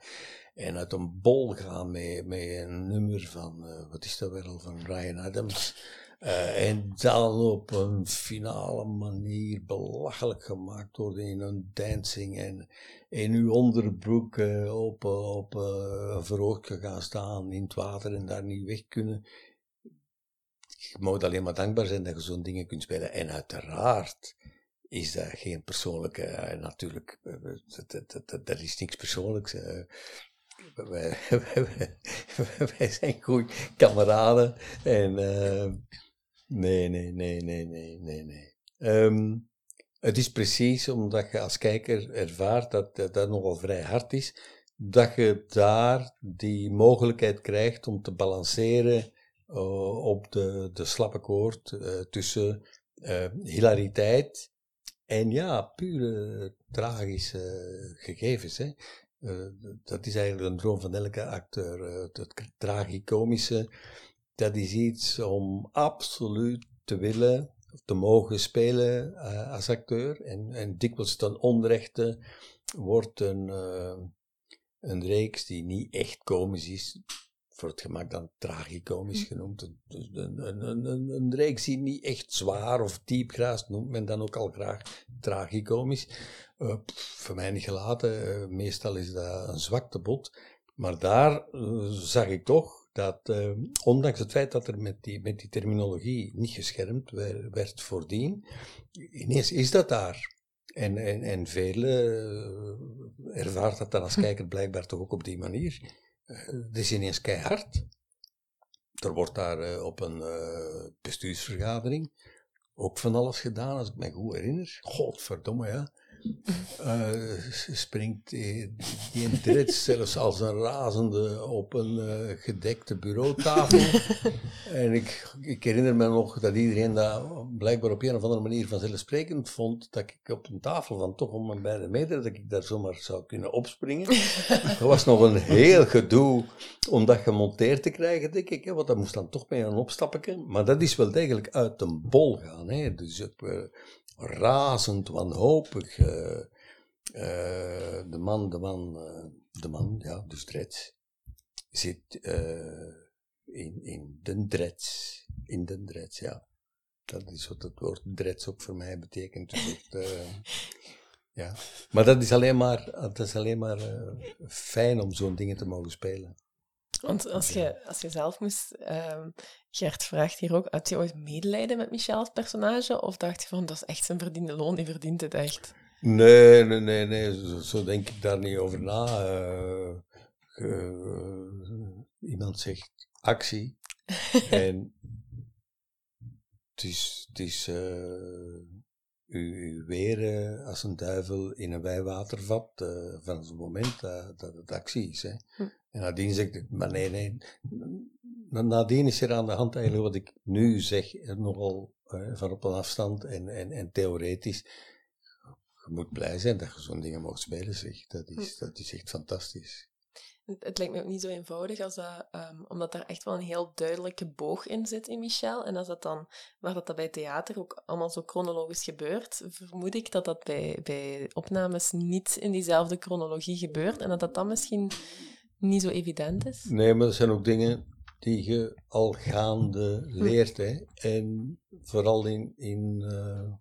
En uit een bol gaan met, met een nummer van, eh, wat is dat weer al, van Ryan Adams. Eh, en dan op een finale manier belachelijk gemaakt worden in een dancing en in uw onderbroek eh, op, eh, op een verhoogje gaan staan in het water en daar niet weg kunnen. Je moet alleen maar dankbaar zijn dat je zo'n dingen kunt spelen. En uiteraard is dat geen persoonlijke, natuurlijk, dat, dat, dat, dat- is niks persoonlijks. wij, wij, wij zijn goede kameraden. En nee, nee, nee, nee, nee, nee, nee. Ehm, het is precies omdat je als kijker ervaart dat dat, nogal vrij hard is, dat je daar die mogelijkheid krijgt om te balanceren eh, op de, de slappe koord eh, tussen eh, hilariteit en ja, pure tragische gegevens. Hè. Dat is eigenlijk een droom van elke acteur. Het, het tragicomische, dat is iets om absoluut te willen, te mogen spelen eh, als acteur. En, en dikwijls ten onrechte wordt een, eh, een reeks die niet echt komisch is, voor het gemak dan tragicomisch genoemd. Een, dus een, een, een, een, reeks die niet echt zwaar of diepgraas noemt men dan ook al graag tragicomisch. Eh, voor mij niet gelaten, meestal is dat een zwaktebod. Maar daar zag ik toch dat, eh, ondanks het feit dat er met die, met die terminologie niet geschermd wer- werd voordien, ineens is dat daar. En, en, en velen uh, ervaart dat dan als kijker blijkbaar toch ook op die manier. Eh, het is ineens keihard. Er wordt daar eh, op een bestuursvergadering ook van alles gedaan, als ik me goed herinner. Godverdomme, ja. Eh, springt die, Drits zelfs als een razende op een eh, gedekte bureautafel. en ik, ik herinner me nog dat iedereen dat blijkbaar op een of andere manier vanzelfsprekend vond dat ik op een tafel van toch om een beide meter, dat ik daar zomaar zou kunnen opspringen. Er was nog een heel gedoe om dat gemonteerd te krijgen, denk ik. Hè, want dat moest dan toch mee een opstappen. Maar dat is wel degelijk uit de bol gaan. Hè. Dus eh, razend wanhopig. eh, eh, de man, de man, eh, de man, ja, dus Dreds, zit in, in de Dreds. In de Dreds, ja. Dat is wat het woord Dreds ook voor mij betekent. Dus ja. Maar dat is alleen maar, dat is alleen maar fijn om zo'n dingen te mogen spelen. Want als je, als je zelf moest... ehm, Gert vraagt hier ook, had je ooit medelijden met Michel als personage? Of dacht je van, dat is echt zijn verdiende loon, die verdient het echt? Nee, nee, nee, nee. Zo, zo denk ik daar niet over na. Eh, eh, iemand zegt actie. en het is, het is eh, u, u weren als een duivel in een wijwatervat van het moment dat, dat het actie is. Hè. Hm. En nadien zegt het, maar nee, nee. Na- Nadien is er aan de hand eigenlijk wat ik nu zeg, eh, nogal eh, van op een afstand en, en, en theoretisch je moet blij zijn dat je zo'n dingen mag spelen, zeg. Dat is, dat is echt fantastisch. Het, het lijkt me ook niet zo eenvoudig, als dat, ehm, omdat daar echt wel een heel duidelijke boog in zit in Michel. En als dat dan, waar dat, dat bij theater ook allemaal zo chronologisch gebeurt, vermoed ik dat dat bij, bij opnames niet in diezelfde chronologie gebeurt. En dat dat dan misschien niet zo evident is. Nee, maar er zijn ook dingen die je al gaande leert, hè. En vooral in, in eh,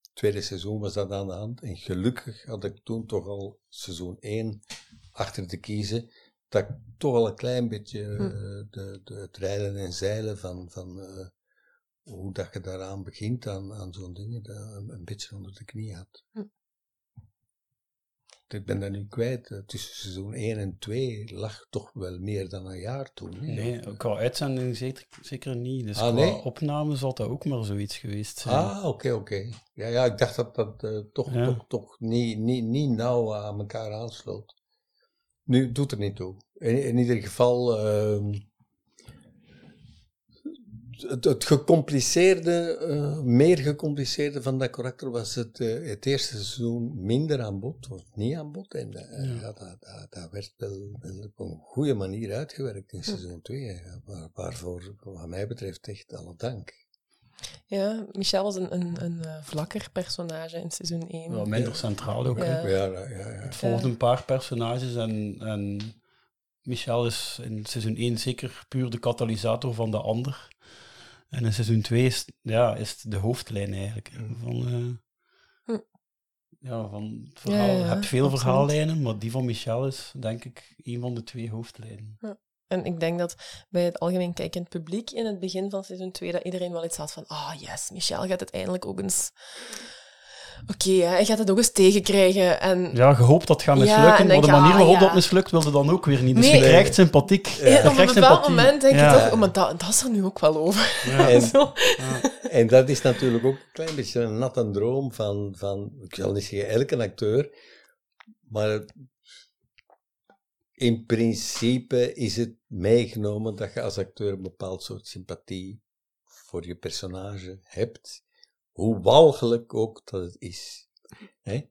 het tweede seizoen was dat aan de hand. En gelukkig had ik toen toch al seizoen 1 achter te kiezen, dat ik toch al een klein beetje eh, de, de, het rijden en zeilen van, van eh, hoe dat je daaraan begint, aan, aan zo'n dingen, dat een, een beetje onder de knie had. Ik ben dat nu kwijt. Eh, Tussen seizoen 1 en 2 lag toch wel meer dan een jaar toen. hè. Nee, qua uitzending zeker, zeker niet. Dus Ah, qua nee? opname zal dat ook maar zoiets geweest zijn. Ah, oké, oké. Ja, ja, ik dacht dat dat eh, toch, Ja. toch, toch niet, niet, niet nauw aan elkaar aansloot. Nu, doet er niet toe. In, in ieder geval, ehm, het, het gecompliceerde, eh, meer gecompliceerde van dat karakter was het, eh, het eerste seizoen minder aan bod, of niet aan bod. En eh, Ja. dat, dat, dat werd wel, wel op een goede manier uitgewerkt in seizoen 2. Waar, waarvoor, wat mij betreft, echt alle dank. Ja, Michel was een, een, een eh, vlakker personage in seizoen 1. Wel minder centraal ook. Ja. Ja, ja, ja. ja. Het volgt een paar personages en, en Michel is in seizoen 1 zeker puur de katalysator van de ander. En in seizoen 2 is, ja, is het de hoofdlijn eigenlijk. hè, Van, eh, Hm. ja, van het verhaal. Ja, ja, je hebt veel absoluut. verhaallijnen, maar die van Michel is denk ik een van de twee hoofdlijnen. En ik denk dat bij het algemeen kijkend publiek in het begin van seizoen 2 dat iedereen wel iets had van ah yes, Michel gaat het eindelijk ook eens... Oké, hè, hij gaat het ook eens tegenkrijgen. En Ja, gehoopt dat het gaat Ja, mislukken, en maar de manier ah, waarop ja. dat mislukt wilde dan ook weer niet. Dus Nee. je krijgt sympathiek. je Ja, op een bepaald sympathie. moment denk Ja. je toch, oh, maar dat, dat is er nu ook wel over. Ja. En-. En dat is natuurlijk ook een klein beetje een natte droom van, van ik zal niet zeggen elke acteur, maar in principe is het meegenomen dat je als acteur een bepaald soort sympathie voor je personage hebt, hoe walgelijk ook dat het is. Hè?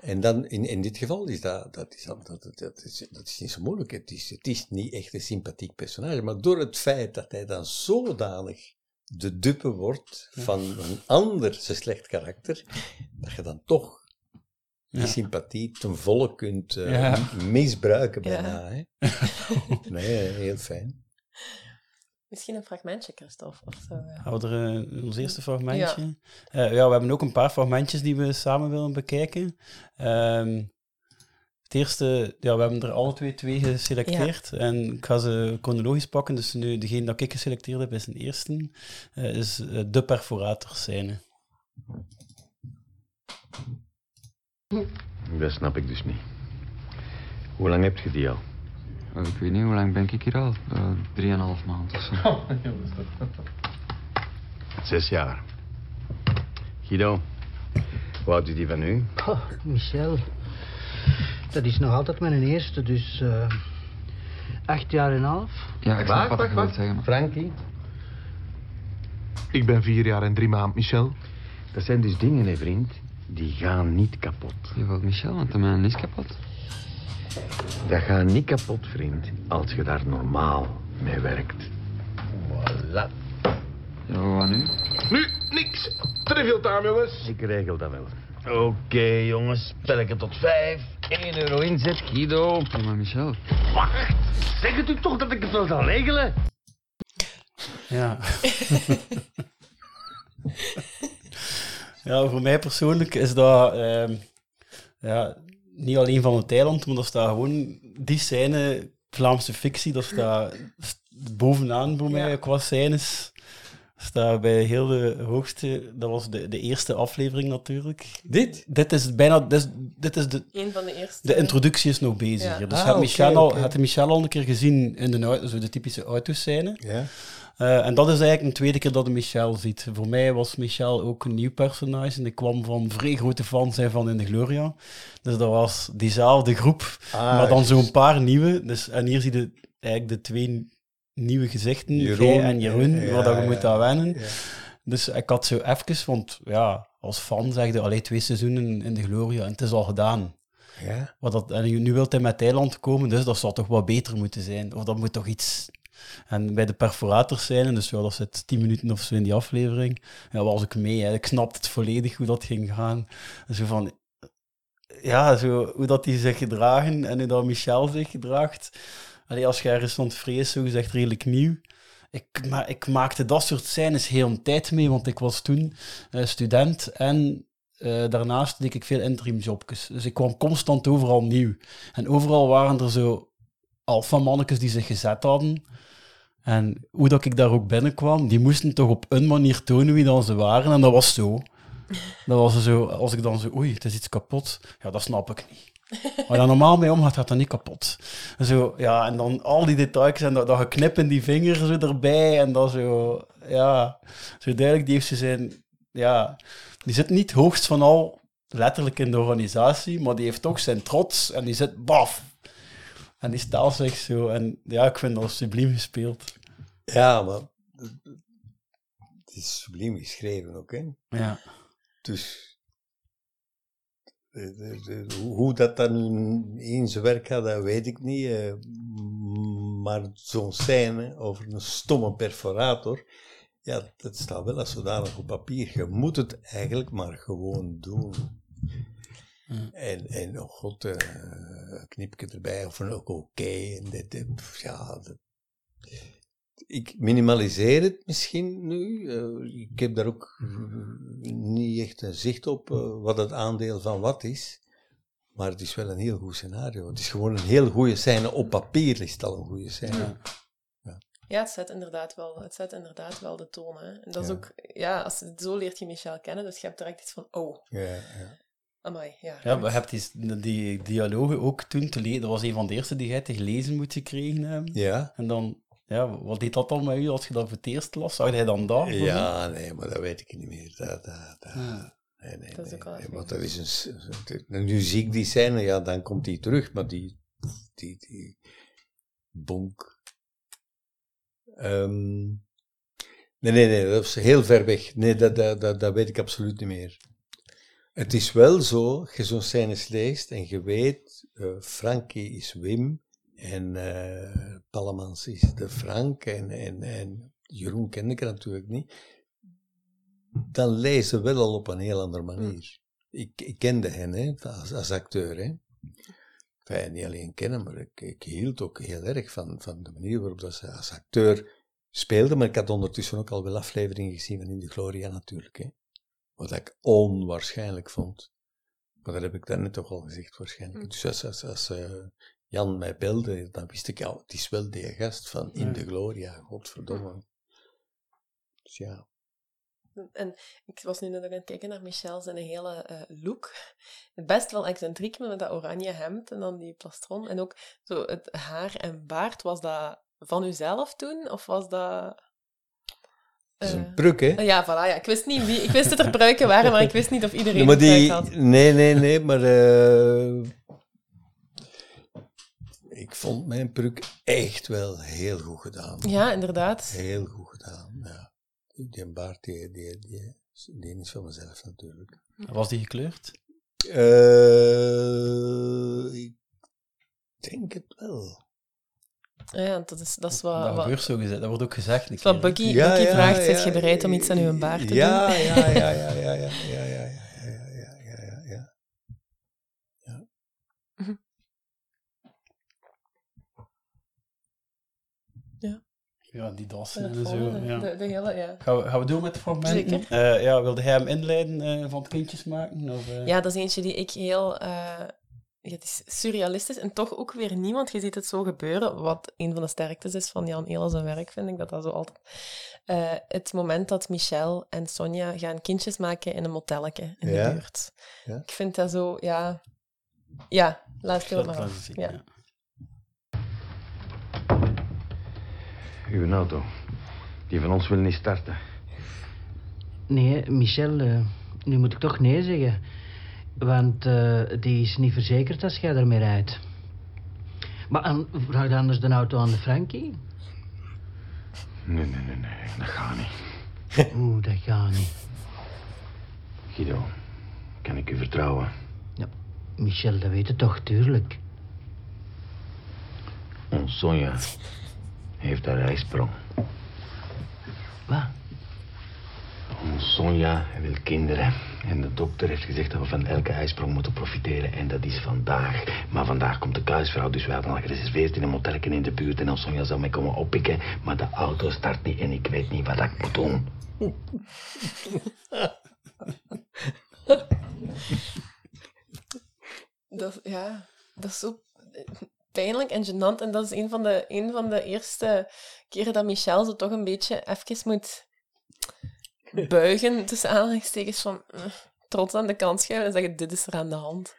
En dan, in, in dit geval is dat, dat, is, dat, dat, dat, is, dat is niet zo moeilijk. Het is, het is niet echt een sympathiek personage, maar door het feit dat hij dan zodanig de dupe wordt van een ander zijn slecht karakter, dat je dan toch die Ja. sympathie ten volle kunt eh, Ja. misbruiken Ja. bijna. Hè? nee, heel fijn. Misschien een fragmentje, Christophe. Of zo. ja. Gaan we er eh, ons eerste fragmentje? Ja. ja, we hebben ook een paar fragmentjes die we samen willen bekijken. Ehm, het eerste, ja, we hebben er alle twee twee geselecteerd. En ik ga ze chronologisch pakken. Dus nu, degene dat ik geselecteerd heb is een eerste. eh, is eh, de perforator scène. Dat snap ik dus niet. Hoe lang heb je die al? Oh, ik weet niet, hoe lang ben ik hier al? Eh, Drieënhalf maand of zo. Zes jaar. Guido, hoe oud is die van u? Oh, Michel. Dat is nog altijd mijn eerste, dus eh, acht jaar en een half. Ja, ik snap wat je wilt zeggen. maar- Frankie? Ik ben vier jaar en drie maanden, Michel. Dat zijn dus dingen, hè, vriend. Die gaan niet kapot. Je wilt Michel, want de mijn is kapot. Dat gaat niet kapot, vriend, als je daar normaal mee werkt. Voilà. Ja, wat nu? Nu, niks. Trivial time, jongens. Ik regel dat wel. Oké, jongens. Spelletje tot vijf. 1 euro inzet, Guido. Ja, maar Michel. Wacht. Zeg het u toch dat ik het wel zal regelen? Ja. ja, voor mij persoonlijk is dat ehm, ja, niet alleen van het eiland, maar dat staat gewoon die scène, Vlaamse fictie, dat staat bovenaan voor mij Ja. qua scènes. Staat bij heel de hoogste, dat was de, de eerste aflevering natuurlijk. Dit? Dit is bijna, dit is, dit is de, Een van de eerste. de introductie is nog bezig. Ja. Dus Ah, had, Michel al, had Michel al een keer gezien in de, zo de typische autoscène. Ja. Eh, en dat is eigenlijk een tweede keer dat je Michel ziet. Voor mij was Michel ook een nieuw personage. En ik kwam van vrij grote fan zijn van In de Gloria. Dus dat was diezelfde groep, Ah, maar dan zo'n paar nieuwe. Dus, en hier zie je eigenlijk de twee nieuwe gezichten, Jeroen, en Jeroen, ja, waar dat je ja, moet aan wennen. ja. Dus ik had zo even, want ja, als fan zegde alleen twee seizoenen in de Gloria en het is al gedaan. Ja. Wat dat, en nu nu wil hij met Thailand komen, dus dat zal toch wat beter moeten zijn. Of dat moet toch iets... En bij de perforators zijn, dus ja, dat zit tien minuten of zo in die aflevering, ja, was ik mee. Hè. Ik snapte het volledig hoe dat ging gaan. Zo van... Ja, zo, hoe dat die zich gedragen en hoe dat Michel zich gedraagt. Allee, als je ergens stond vrees, zo gezegd redelijk nieuw. Ik, maar ik maakte dat soort scènes heel een tijd mee, want ik was toen eh, student en eh, daarnaast deed ik veel interimjobjes. Dus ik kwam constant overal nieuw. En overal waren er zo alfamannetjes die zich gezet hadden. En hoe dat ik daar ook binnenkwam, die moesten toch op een manier tonen wie dan ze waren. En dat was zo. Dat was zo, als ik dan zo, oei, het is iets kapot. Ja, dat snap ik niet. Maar dat normaal mee omgaat, gaat dat niet kapot. En Zo, ja, en dan al die details en dat, dat in die vinger zo erbij. En dat zo, ja, zo duidelijk, die heeft ze zijn, ja, die zit niet hoogst van al letterlijk in de organisatie, maar die heeft toch zijn trots en die zit baf. En die zich zo. En ja, ik vind dat subliem gespeeld. Ja, maar het is subliem geschreven ook, hè. Ja. Dus de- de- de- hoe- hoe dat dan in zijn werk gaat, dat weet ik niet. eh, maar zo'n scène over een stomme perforator, ja, dat staat wel als zodanig op papier. Je moet het eigenlijk maar gewoon doen. En, en oh god, eh, een knipje erbij, of een ook oké. en dit, ja, dat- ik minimaliseer het misschien nu. Eh, ik heb daar ook niet echt een zicht op eh, wat het aandeel van wat is. Maar het is wel een heel goed scenario. Het is gewoon een heel goede scène. Op papier is het al een goede scène. Ja, het zet inderdaad wel, het zet inderdaad wel de toon. Hè. En dat is Ja. ook, ja, als, zo leert je Michel kennen, dus je hebt direct iets van, oh, Ja, ja. Amai, ja. Ja, goed. we hebben die, die dialogen ook toen te lezen. Dat was een van de eerste die jij te gelezen moet gekregen hebben. Ja. En dan, ja, wat deed dat dan met u als je dat voor het eerst las? Zag jij dan dat? Ja, nee, maar dat weet ik niet meer. Dat, dat, dat, Ja. nee, nee, Dat is nee, ook nee, want dat is een, nu zie ik die scène, ja, dan komt die terug, maar die, die, die bonk. Ehm, nee, nee, nee, dat is heel ver weg. Nee, dat, dat, dat, dat weet ik absoluut niet meer. Het is wel zo, je zo'n scènes leest en je weet, eh, Frankie is Wim en Pallemans is de Frank en, en, en Jeroen kende ik natuurlijk niet, dan je wel al op een heel andere manier. Ik, ik kende hen hè, als, als acteur. Hè. Enfin, niet alleen kennen, maar ik, ik hield ook heel erg van, van de manier waarop dat ze als acteur speelde. Maar ik had ondertussen ook al wel afleveringen gezien van In de Gloria natuurlijk. Hè. Wat ik onwaarschijnlijk vond. Maar dat heb ik daarnet toch al gezegd waarschijnlijk. Dus als, als, als eh, Jan mij belde, dan wist ik al, het is wel die gast van In de Gloria, godverdomme. Dus ja. En ik was nu net aan het kijken naar Michel zijn hele eh, look. Best wel excentriek met dat oranje hemd en dan die plastron. En ook zo het haar en baard, was dat van uzelf toen? Of was dat... Dat is eh, een pruk, hè? Ja, voilà. Ja. Ik wist niet wie... Ik wist dat er pruiken waren, maar ik wist niet of iedereen Nee, die, had. nee, nee, nee, maar eh, ik vond mijn pruk echt wel heel goed gedaan. Ja, inderdaad. Heel goed gedaan, ja. Die, die baard, die, die, die, die is van mezelf natuurlijk. Was die gekleurd? Eh, ik denk het wel. Ja, dat is, dat is wat... dat wat- gebeurt zo gezegd. Dat wordt ook gezegd. een dat is wat keer, hè. Bucky, Bucky vraagt, zit je bereid om iets aan uw baard te ja, doen? Ja, ja, ja, ja, ja, ja, ja, ja, ja, ja, ja, ja, ja, ja. Ja. Ja, die dassen En zo. Ja. de, de hele, ja. Gaan, we, gaan we door met de fragmenten? Zeker. Eh, ja, wilde hij hem inleiden eh, van het kindjes maken? Of, eh? Ja, dat is eentje die ik heel... ja, het is surrealistisch en toch ook weer niemand. Je ziet het zo gebeuren, wat een van de sterktes is van Jan Eelen zijn werk, vind ik, dat dat zo altijd... Eh, het moment dat Michel en Sonja gaan kindjes maken in een motelletje in Ja. de buurt. Ja. Ik vind dat zo, ja... Ja, laat het maar af. zien, Ja. ja. Uw auto. Die van ons wil niet starten. Nee, Michel, eh, nu moet ik toch nee zeggen. Want eh, die is niet verzekerd als jij ermee rijdt. Maar aan, vraag dan anders de auto aan de Frankie. Nee, nee, nee, nee. Dat gaat niet. Oeh, dat gaat niet. Guido, kan ik u vertrouwen? Ja, Michel, dat weet je toch, tuurlijk. Ons Sonja heeft een rijsprong. Wat? Sonja wil kinderen. En de dokter heeft gezegd dat we van elke ijsprong moeten profiteren. En dat is vandaag. Maar vandaag komt de kuisvrouw, dus we hadden al gereserveerd in een motelken in de buurt. En Sonja zou mij komen oppikken. Maar de auto start niet en ik weet niet wat ik moet doen. Dat, ja, dat is zo pijnlijk en gênant. En dat is een van de, een van de eerste keren dat Michel zo toch een beetje even moet buigen, tussen aanhalingstekens van eh, trots aan de kant schuiven en zeggen, dit is er aan de hand.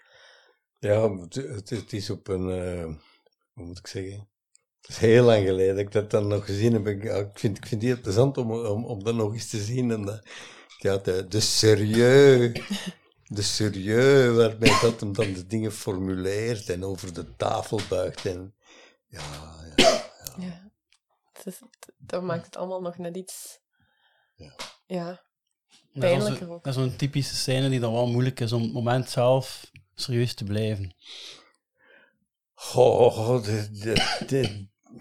Ja, het, is op een, eh, hoe moet ik zeggen? Het is heel lang geleden dat ik dat dan nog gezien heb. Ik, ja, ik, vind, ik vind het heel plezant om, om, om dat nog eens te zien. En dat, ja, de, de serieus, de serieus waarmee dat hem dan de dingen formuleert en over de tafel buigt. En, ja, ja, Ja. Het is, dat maakt het allemaal nog net iets... Ja. Dat is Pijnlijker zo- ook. Dat is zo'n typische scène die dan wel moeilijk is om het moment zelf serieus te blijven. Goh, dat, dat, dat,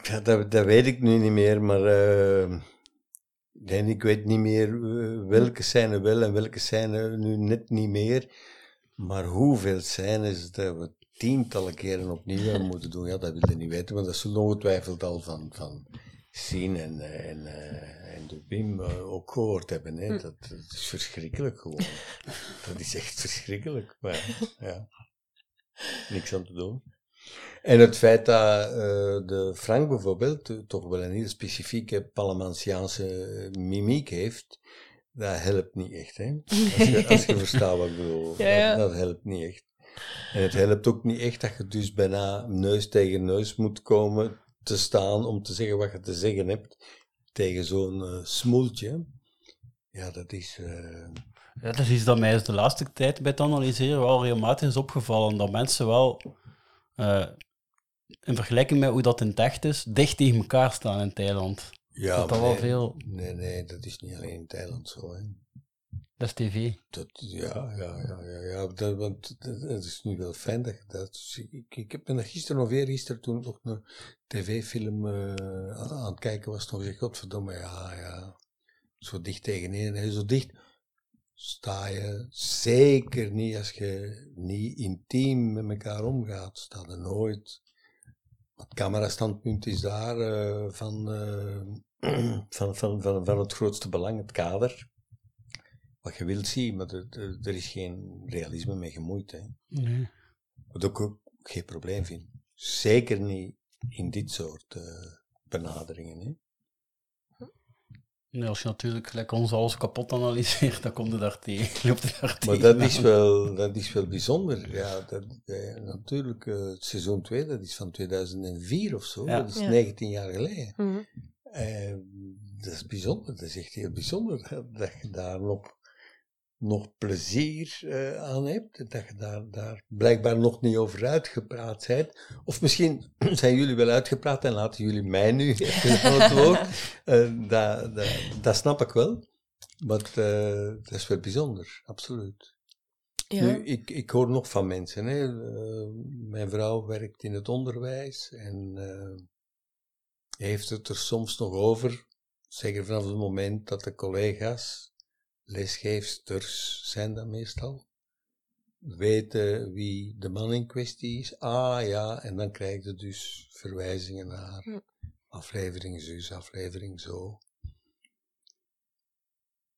ja, dat, dat weet ik nu niet meer, maar eh, nee, ik weet niet meer eh, welke scène wel en welke scène nu net niet meer. Maar hoeveel scènes dat we tientallen keren opnieuw hebben moeten doen, ja, dat wil je niet weten, want dat zullen ongetwijfeld al van, van Sien en, eh, en, eh, en de Wim eh, ook gehoord hebben. Hè. Hm. Dat, dat is verschrikkelijk gewoon. dat is echt verschrikkelijk, maar ja, niks aan te doen. En het feit dat de Frank bijvoorbeeld toch wel een heel specifieke Palamansiaanse mimiek heeft, dat helpt niet echt. Hè? Als, je, als je verstaat wat ik bedoel. Ja, ja. Dat, dat helpt niet echt. En het helpt ook niet echt dat je dus bijna neus tegen neus moet komen te staan om te zeggen wat je te zeggen hebt tegen zo'n eh, smoeltje. Ja, dat is... eh, Ja, dat is iets dat mij de laatste tijd bij het analyseren wel regelmatig is opgevallen. Dat mensen wel, eh, in vergelijking met hoe dat in het echt is, dicht tegen elkaar staan in Thailand. Ja, dat dat maar wel nee, veel... Nee, nee, dat is niet alleen in Thailand zo. Hè. Dat is tv. Dat, ja, ja, ja, ja, ja dat, want dat, is nu wel fijn dat dat... Ik, ik heb dat gisteren of eergisteren, toen ik nog een tv-film eh, aan, het kijken was, nog gezegd, godverdomme, ja, ja, zo dicht tegenin. En zo dicht sta je zeker niet als je niet intiem met elkaar omgaat. Sta er nooit. Het camerastandpunt is daar eh, van, eh, van, van, van, van het grootste belang, het kader. Wat je wilt zien, maar er, er, er is geen realisme mee gemoeid. Hè. Nee. Wat ik ook geen probleem vind. Zeker niet in dit soort eh, benaderingen. Hè. Nee, als je natuurlijk gelijk ons alles kapot analyseert, dan komt er daar tegen. Loopt er daar Maar dat is wel, dat is wel bijzonder. Ja, dat, eh, natuurlijk, eh, het seizoen 2, dat is van 2004 of zo. Ja. Dat is Ja. 19 jaar geleden. Eh, dat is bijzonder, dat is echt heel bijzonder dat, dat je daar nog, nog plezier eh, aan hebt. Dat je daar, daar blijkbaar nog niet over uitgepraat bent. Of misschien zijn jullie wel uitgepraat en laten jullie mij nu even aan het woord. Eh, dat, dat, dat snap ik wel. Maar eh, dat is wel bijzonder, absoluut. Ja. Nu, ik, ik hoor nog van mensen. Hè. Mijn vrouw werkt in het onderwijs en heeft het er soms nog over. Zeker vanaf het moment dat de collega's, lesgeefsters zijn dat meestal, weten wie de man in kwestie is. Ah ja, en dan krijg je dus verwijzingen naar aflevering zus, aflevering zo.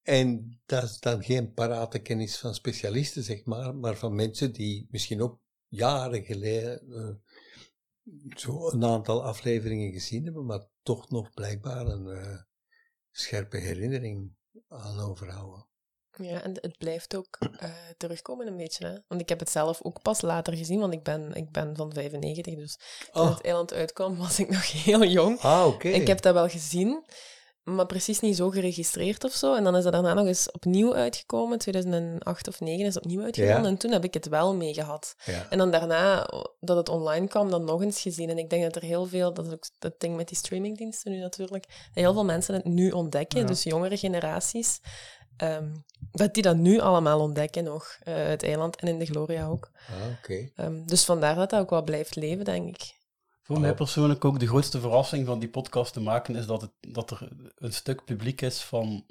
En dat is dan geen parate kennis van specialisten, zeg maar, maar van mensen die misschien ook jaren geleden eh, zo een aantal afleveringen gezien hebben, maar toch nog blijkbaar een eh, scherpe herinnering aan overhouden. Ja, en het blijft ook eh, terugkomen een beetje. Hè? Want ik heb het zelf ook pas later gezien, want ik ben, ik ben van 95, dus toen Ah. het eiland uitkwam was ik nog heel jong. Ah, oké. Ik heb dat wel gezien, maar precies niet zo geregistreerd of zo. En dan is dat daarna nog eens opnieuw uitgekomen, 2008 of 2009 is het opnieuw uitgekomen. Ja. En toen heb ik het wel mee gehad. Ja. En dan daarna, dat het online kwam, dan nog eens gezien. En ik denk dat er heel veel, dat is ook het ding met die streamingdiensten nu natuurlijk, dat heel veel mensen het nu ontdekken, Ja. dus jongere generaties, ehm, dat die dat nu allemaal ontdekken nog, eh, het eiland en in de Gloria ook. Ah. Ehm, dus vandaar dat dat ook wel blijft leven, denk ik. Voor mij persoonlijk ook de grootste verrassing van die podcast te maken is dat, het, dat er een stuk publiek is van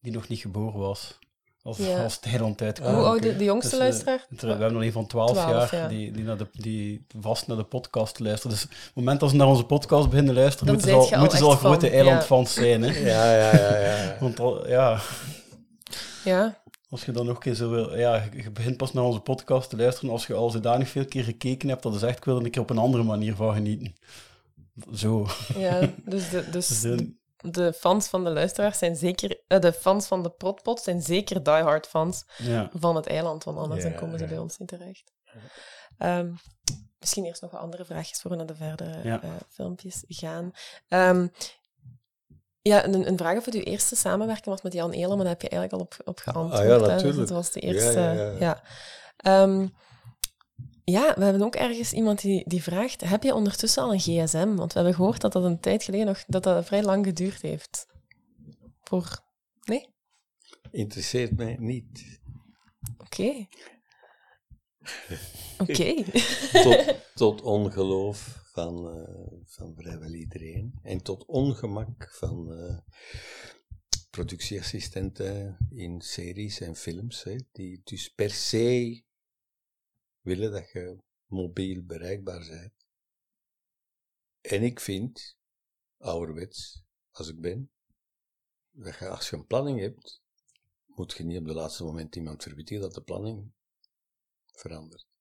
die nog niet geboren was. Als, Ja. als het eiland uitkwam. Hoe oud de, de jongste Dus, eh, luisteraar? we hebben er een van 12, 12, jaar ja. die, die, naar de, die vast naar de podcast luisteren. Dus op het moment dat ze naar onze podcast beginnen luisteren, Dan moeten ze al, moeten ze al grote van, eilandfans zijn. Hè? Ja, ja, ja, ja. Want al- ja, Ja, als je dan nog een keer zo wil... Ja, je begint pas naar onze podcast te luisteren als je al zodanig veel keer gekeken hebt, dat is echt, ik wil er een keer op een andere manier van genieten. Zo. ja dus, de, dus de, de fans van de luisteraars zijn zeker... eh, de fans van de Protpot zijn zeker diehard fans Ja. van het eiland, want anders Ja, dan komen ze ja. bij ons niet terecht. Ehm, misschien eerst nog wat andere vraagjes voor we naar de verdere Ja. eh, filmpjes gaan. Ehm, ja, een, een vraag of het uw eerste samenwerking was met Jan maar daar heb je eigenlijk al op, op geantwoord. Ah ja. Dus natuurlijk. het was de eerste... ja, ja. ja. Ehm, ja, we hebben ook ergens iemand die, die vraagt, heb je ondertussen al een gsm? Want we hebben gehoord dat dat een tijd geleden nog, dat dat vrij lang geduurd heeft. Voor... Nee? Interesseert mij niet. Oké. Oké. tot, tot ongeloof van, eh, van vrijwel iedereen. En tot ongemak van eh, productieassistenten in series en films, die dus per se willen dat je mobiel bereikbaar bent. En ik vind, ouderwets, als ik ben, dat je als je een planning hebt, moet je niet op de laatste moment iemand verwittigen dat de planning verandert.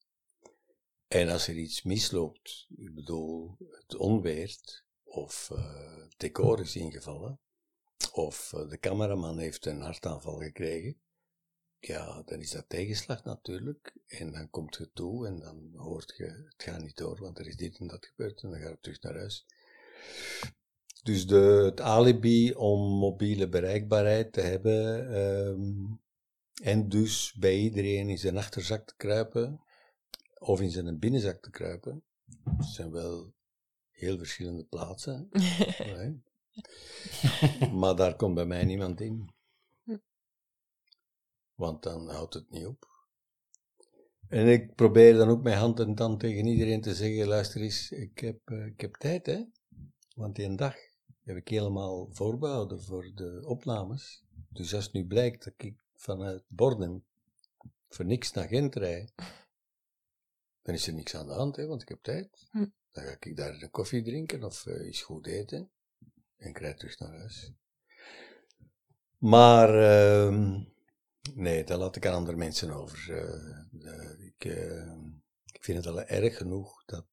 En als er iets misloopt, ik bedoel, het onweert, of eh, het decor is ingevallen, of eh, de cameraman heeft een hartaanval gekregen, ja, dan is dat tegenslag natuurlijk. En dan komt je toe en dan hoort je, het gaat niet door, want er is dit en dat gebeurd en dan ga je terug naar huis. Dus de, het alibi om mobiele bereikbaarheid te hebben, ehm, en dus bij iedereen in zijn achterzak te kruipen, of in zijn binnenzak te kruipen, dat zijn wel heel verschillende plaatsen. maar daar komt bij mij niemand in. Want dan houdt het niet op. En ik probeer dan ook mijn hand en tand tegen iedereen te zeggen, luister eens, ik heb, eh, ik heb tijd hè. Want die dag heb ik helemaal voorbehouden voor de opnames. Dus als het nu blijkt dat ik vanuit Borden voor niks naar Gent rijd, dan is er niks aan de hand, hè, want ik heb tijd. Hm. Dan ga ik daar een koffie drinken of eh, iets goed eten en ik rijd terug naar huis. Maar ehm, nee, dat laat ik aan andere mensen over. Eh, eh, ik, ik vind het al erg genoeg dat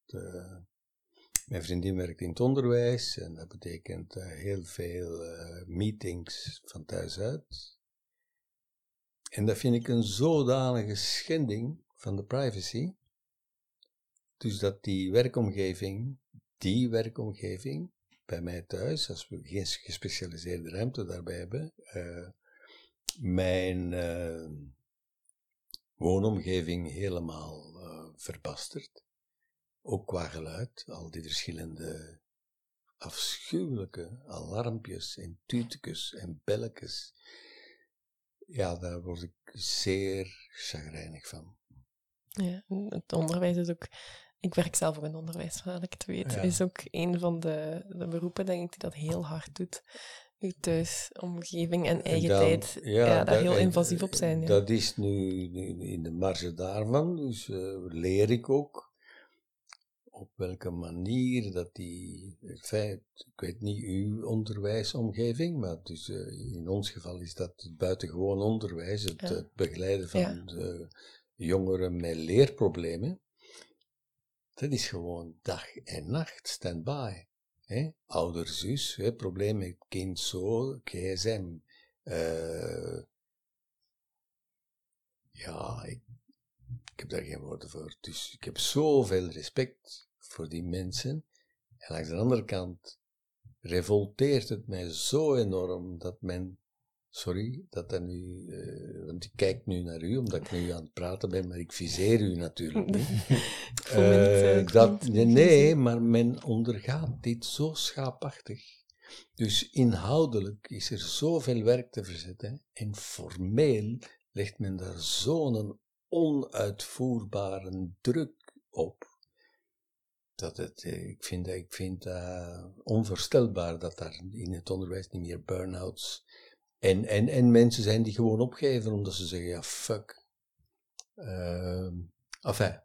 mijn vriendin werkt in het onderwijs en dat betekent heel veel meetings van thuis uit. En dat vind ik een zodanige schending van de privacy. Dus dat die werkomgeving, die werkomgeving, bij mij thuis, als we geen gespecialiseerde ruimte daarbij hebben, eh, mijn eh, woonomgeving helemaal eh, verbastert. Ook qua geluid, al die verschillende afschuwelijke alarmpjes en tutekes en belletjes. Ja, daar word ik zeer chagrijnig van. Ja, het onderwijs is ook... Ik werk zelf ook in onderwijs, zodat ik het weet. Ja. is ook een van de, de beroepen, denk ik, die dat heel hard doet. Je thuisomgeving en eigen dan- tijd. Ja, daar dat- heel invasief op zijn. Ja. Dat is nu, nu in de marge daarvan, dus eh, leer ik ook op welke manier dat die, in feite, ik weet niet uw onderwijsomgeving, maar dus, eh, in ons geval is dat het buitengewoon onderwijs, het, begeleiden van de jongeren met leerproblemen. Dat is gewoon dag en nacht, stand-by. Ouder zus, hè? probleem met kind zo, gsm. eh, ja, ik, ik heb daar geen woorden voor. Dus ik heb zoveel respect voor die mensen. En langs de andere kant revolteert het mij zo enorm dat men, sorry, dat dat nu, eh, want ik kijk nu naar u omdat ik nu aan het praten ben, maar ik viseer u natuurlijk niet. Ik niet, eh, Eh, dat, nee, maar men ondergaat dit zo schaapachtig. Dus inhoudelijk is er zoveel werk te verzetten. En formeel legt men daar zo'n onuitvoerbare druk op. Dat het, ik vind, ik vind dat onvoorstelbaar dat daar in het onderwijs niet meer burn-outs en, en, en mensen zijn die gewoon opgeven omdat ze zeggen, ja, fuck. Ehm enfin,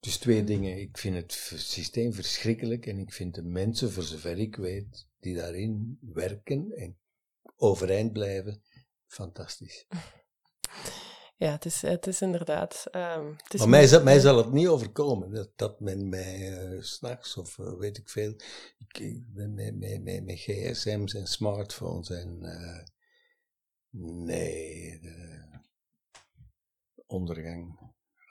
dus twee dingen. Ik vind het systeem verschrikkelijk en ik vind de mensen, voor zover ik weet, die daarin werken en overeind blijven, fantastisch. Ja, het is, het is inderdaad... ehm, het is maar mij, zal- mij zal het niet overkomen dat, dat men mij eh, s s'nachts of eh, weet ik veel, ik, met, met, met, met gsm's en smartphones en eh, nee, de ondergang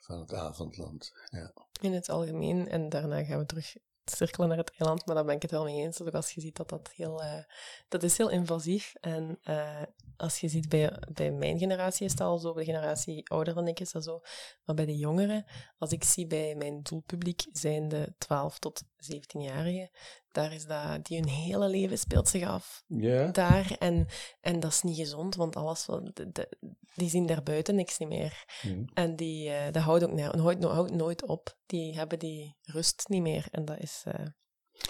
van het avondland. Ja. in het algemeen. En daarna gaan we terug cirkelen naar het eiland, maar daar ben ik het wel mee eens. Ook als je ziet dat dat heel... eh, dat is heel invasief. En eh, als je ziet, bij, bij mijn generatie is dat al zo, bij de generatie ouder dan ik is dat zo. Maar bij de jongeren, als ik zie bij mijn doelpubliek, zijn de 12 tot 17-jarigen, daar is dat... Die hun hele leven speelt zich af daar. En, en dat is niet gezond, want alles wat... de- de- die zien daarbuiten niks niet meer. Hm. En die, eh, dat houdt ook ne- houdt, houdt nooit op. Die hebben die rust niet meer. En dat is, eh,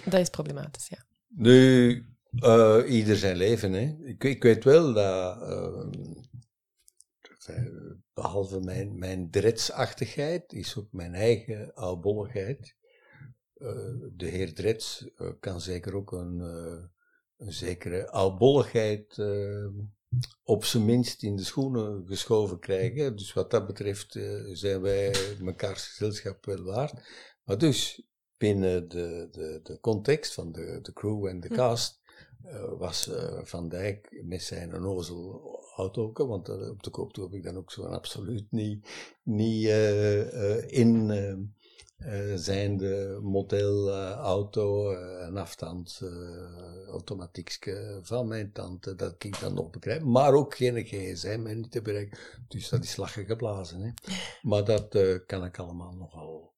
dat is problematisch, ja. Nu, eh, ieder zijn leven, hè. Ik, ik weet wel dat, eh, eh, behalve mijn, mijn dretsachtigheid, is ook mijn eigen oudbolligheid. Eh, de heer Drets eh, kan zeker ook een, eh, een zekere oudbolligheid op zijn minst in de schoenen geschoven krijgen. Dus wat dat betreft zijn wij mekaars gezelschap wel waard. Maar dus, binnen de, de, de context van de, de crew en de Hm. cast, was Van Dijk met zijn onnozel auto, want op de koop toe heb ik dan ook zo'n absoluut niet, niet in eh, eh, zijnde model eh, auto, eh, een afstand automatiekje van mijn tante, dat ik dan nog begrijp, maar ook geen gsm en niet te bereiken. Dus dat is lachen geblazen. Hè. Maar dat kan ik allemaal nogal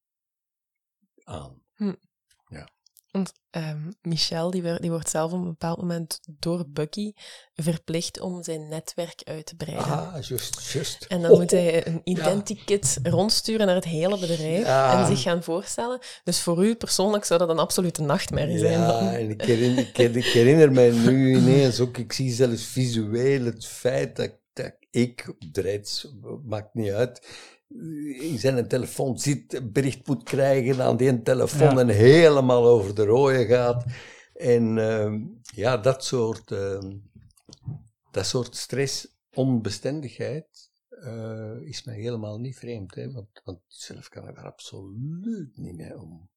aan. Hm. Want ehm, Michel die, wordt zelf op een bepaald moment door Bucky verplicht om zijn netwerk uit te breiden. Ah, juist, juist. En dan moet hij een identikit rondsturen naar het hele bedrijf Ja. en zich gaan voorstellen. Dus voor u persoonlijk zou dat een absolute nachtmerrie zijn. Ja, dan. en ik herinner, ik, ik herinner mij nu ineens ook, ik zie zelfs visueel het feit dat, dat ik, Dreads, maakt niet uit, in zijn telefoon zit, bericht moet krijgen aan die telefoon Ja. en helemaal over de rode gaat. En ehm, ja, dat soort, ehm, dat soort stress, onbestendigheid, eh, is mij helemaal niet vreemd. Hè? Want, want zelf kan ik daar absoluut niet mee om.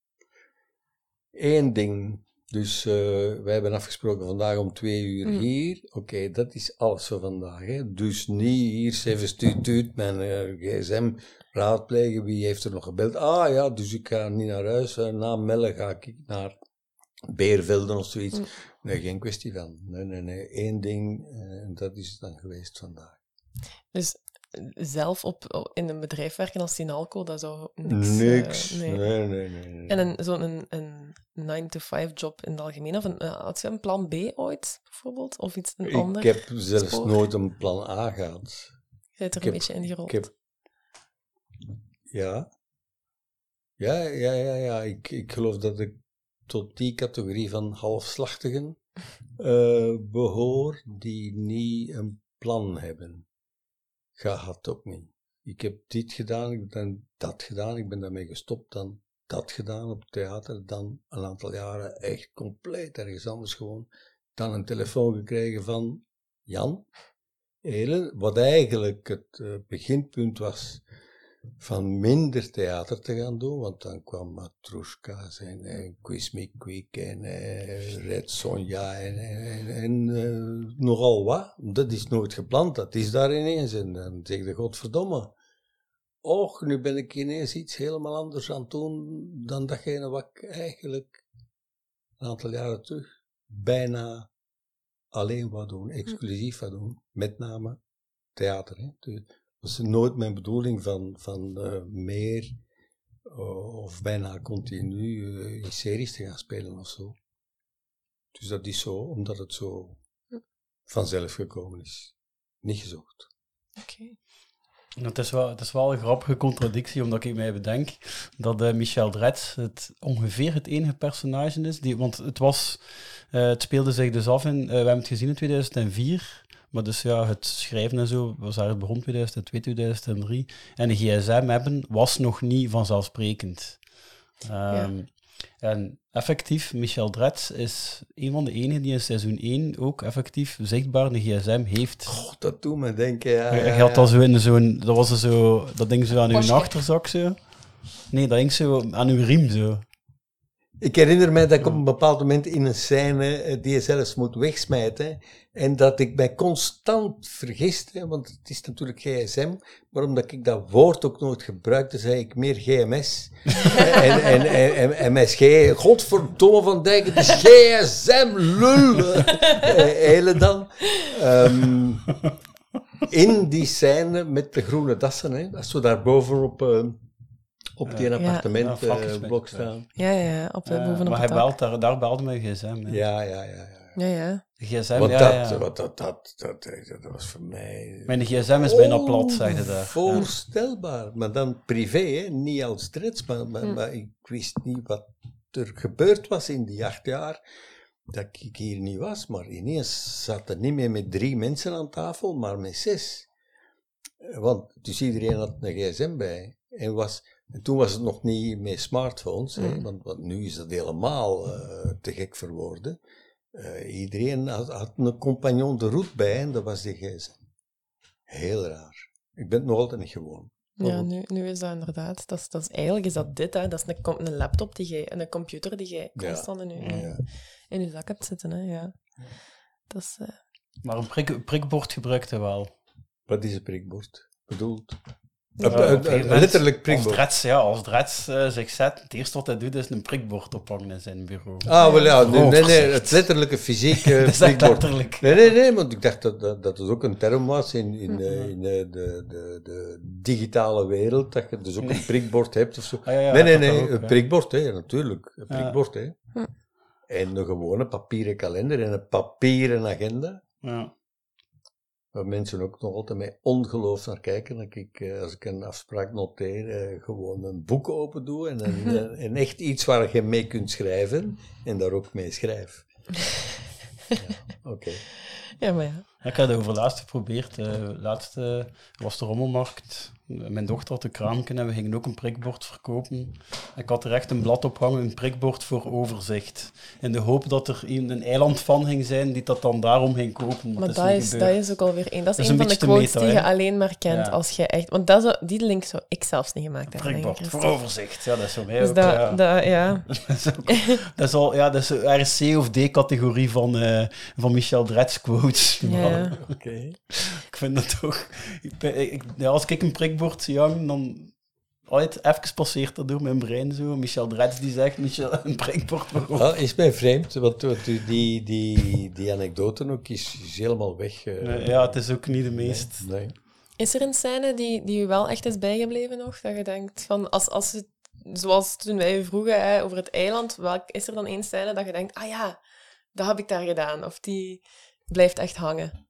Eén ding. Dus eh, wij hebben afgesproken vandaag om twee uur Mm. hier. Oké, dat is alles voor vandaag. Hè? Dus niet hier, zeven stuut, mijn eh, gsm raadplegen. Wie heeft er nog gebeld? Ah ja, dus ik ga niet naar huis. Eh, na Melle ga ik naar Beervelden of zoiets. Mm. Nee, geen kwestie van. Nee, nee, nee. Eén ding, en dat is het dan geweest vandaag. Dus zelf op, in een bedrijf werken als Sinalco, dat zou niks... Niks. nee. nee. Nee, nee, nee. En zo'n een, een 9-to-5 job in het algemeen, of een, eh, had je een plan B ooit, bijvoorbeeld? Of iets, een ander Ik heb zelfs spoor? nooit een plan A gehad. Je bent er Ik een heb- beetje ingerold. Ik heb... Ja. Ja, ja, ja, ja. Ik, ik geloof dat ik tot die categorie van halfslachtigen eh, behoor die niet een plan hebben. Gehad ook niet. Ik heb dit gedaan, ik heb dan dat gedaan, ik ben daarmee gestopt, dan dat gedaan op theater, dan een aantal jaren echt compleet ergens anders gewoon. Dan een telefoon gekregen van Jan, Helen, wat eigenlijk het eh, beginpunt was van minder theater te gaan doen, want dan kwam Matrushka's en, en Quiz Me Quick en eh, Red Sonja en, en, en eh, nogal wat. Dat is nooit gepland, dat is daar ineens. En dan zeg je, godverdomme, och, nu ben ik ineens iets helemaal anders aan het doen dan datgene wat ik eigenlijk een aantal jaren terug bijna alleen wou doen, exclusief wou doen, met name theater. Hè. Het was nooit mijn bedoeling van, van eh, meer eh, of bijna continu eh, in series te gaan spelen of zo. Dus dat is zo, omdat het zo vanzelf gekomen is. Niet gezocht. Oké. Het is, wel, het is wel een grappige contradictie, omdat ik mij bedenk dat eh, Michel Dretz het ongeveer het enige personage is. Die, want het, was, eh, het speelde zich dus af in, eh, we hebben het gezien in 2004, maar dus ja, het schrijven en zo was daar het begon 2002, 2003. En de gsm hebben was nog niet vanzelfsprekend. Ehm, En effectief, Michel Dretz is een van de enigen die in seizoen 1 ook effectief zichtbaar een gsm heeft. God, dat doet me denken, ja. Je ja, had ja. dat zo in zo'n, dat was er zo, dat ding zo aan uw achterzak zo. Nee, dat hing zo aan uw riem zo. Ik herinner mij dat ik op een bepaald moment in een scène eh, die je zelfs moet wegsmijten. En dat ik mij constant vergiste, want het is natuurlijk gsm, maar omdat ik dat woord ook nooit gebruikte, zei ik meer gms. en, en, en, en, en schee, godverdomme van Dijk, het is gsm, lul. Eh, Hele dan. Ehm, in die scène met de groene dassen, hè, als we daar bovenop eh, op die. Ja, appartementblok staan. Ja, ja, ja, op, de Eh, bovenop maar hij belt daar, daar belde mijn gsm. hè. Ja, ja, ja. ja. Ja, ja. De gsm, Want ja, dat, ja. wat dat, dat, dat, dat, dat was voor mij... Mijn gsm is bijna plat, zeg je daar. Ja. Voorstelbaar. Maar dan privé, hè? niet als trets, maar, maar, Hm. maar ik wist niet wat er gebeurd was in die acht jaar dat ik hier niet was. Maar ineens zat er niet meer met drie mensen aan tafel, maar met zes. Want dus iedereen had een gsm bij. En, was, en toen was het nog niet met smartphones, hè? Hm. Want, want nu is dat helemaal eh, te gek voor woorden. Eh, iedereen had, had een compagnon de route bij en dat was de gsm. Heel raar. Ik ben het nog altijd niet gewoon. Ja, nu, nu is dat inderdaad. Dat is, dat is, eigenlijk is dat dit, hè. Dat is een, een laptop die jij, en een computer die jij Ja. constant in je, Ja. in je zak hebt zitten, hè. Ja. Dat is... eh, Maar een prik, prikbord gebruikte wel. Wat is een prikbord? Bedoeld? Letterlijk Als prikbord. Drets, ja, als Drets eh, zich zet, het eerste wat hij doet is een prikbord ophangen in zijn bureau. Ah, wel ja, nee, nee, het letterlijke fysieke Dat prikbord. letterlijk. Nee, nee, nee, want ik dacht dat dat, dat het ook een term was in, in, eh, in eh, de, de, de digitale wereld, dat je dus ook een prikbord hebt of zo. Ah, ja, ja, nee, nee, nee, ook, een prikbord, hè, natuurlijk. Een Ja. prikbord, hè. En een gewone papieren kalender en een papieren agenda. Ja. Waar mensen ook nog altijd met ongeloof naar kijken. Dat ik, eh, als ik een afspraak noteer, eh, gewoon een boek open doe. En, een, en- echt iets waar je mee kunt schrijven. En daar ook mee schrijf. Ja, Oké. Ja, maar ja. Ik heb het over laatst geprobeerd. eh laatst eh, was de rommelmarkt. Mijn dochter had een kraampje en we gingen ook een prikbord verkopen. Ik had er echt een blad op hangen, een prikbord voor overzicht. In de hoop dat er een, een eiland van ging zijn die dat dan daarom ging kopen. Maar dat is, dat is ook alweer één. Dat is Dat is een een van de quotes meta, die je alleen maar kent Ja. als je echt... Want dat die link zou ik zelfs niet gemaakt hebben. denk ik, Prikbord voor overzicht. Ja, dat is voor mij Dus ook... dat, ja. dat, ja. dat, is ook- dat is al, ja, dat is een RC of D-categorie van, eh, van Michel Dretz quotes. Ja. Oké. Ik vind dat toch... Ik, als ik een prikbord zie hangen, dan... Ooit even passeert dat door mijn brein zo. Michel Dretz die zegt, Michel, een voor overzicht. Ah, is mij vreemd, want, die, die, die anekdote ook is, is helemaal weg. eh. Nee, ja, het is ook niet de meest... Nee. Is er een scène die, die u wel echt is bijgebleven nog? Dat je denkt van, als, als het, zoals toen wij u vroegen hè, over het eiland, welk, is er dan één scène dat je denkt, ah ja, dat heb ik daar gedaan. Of die blijft echt hangen.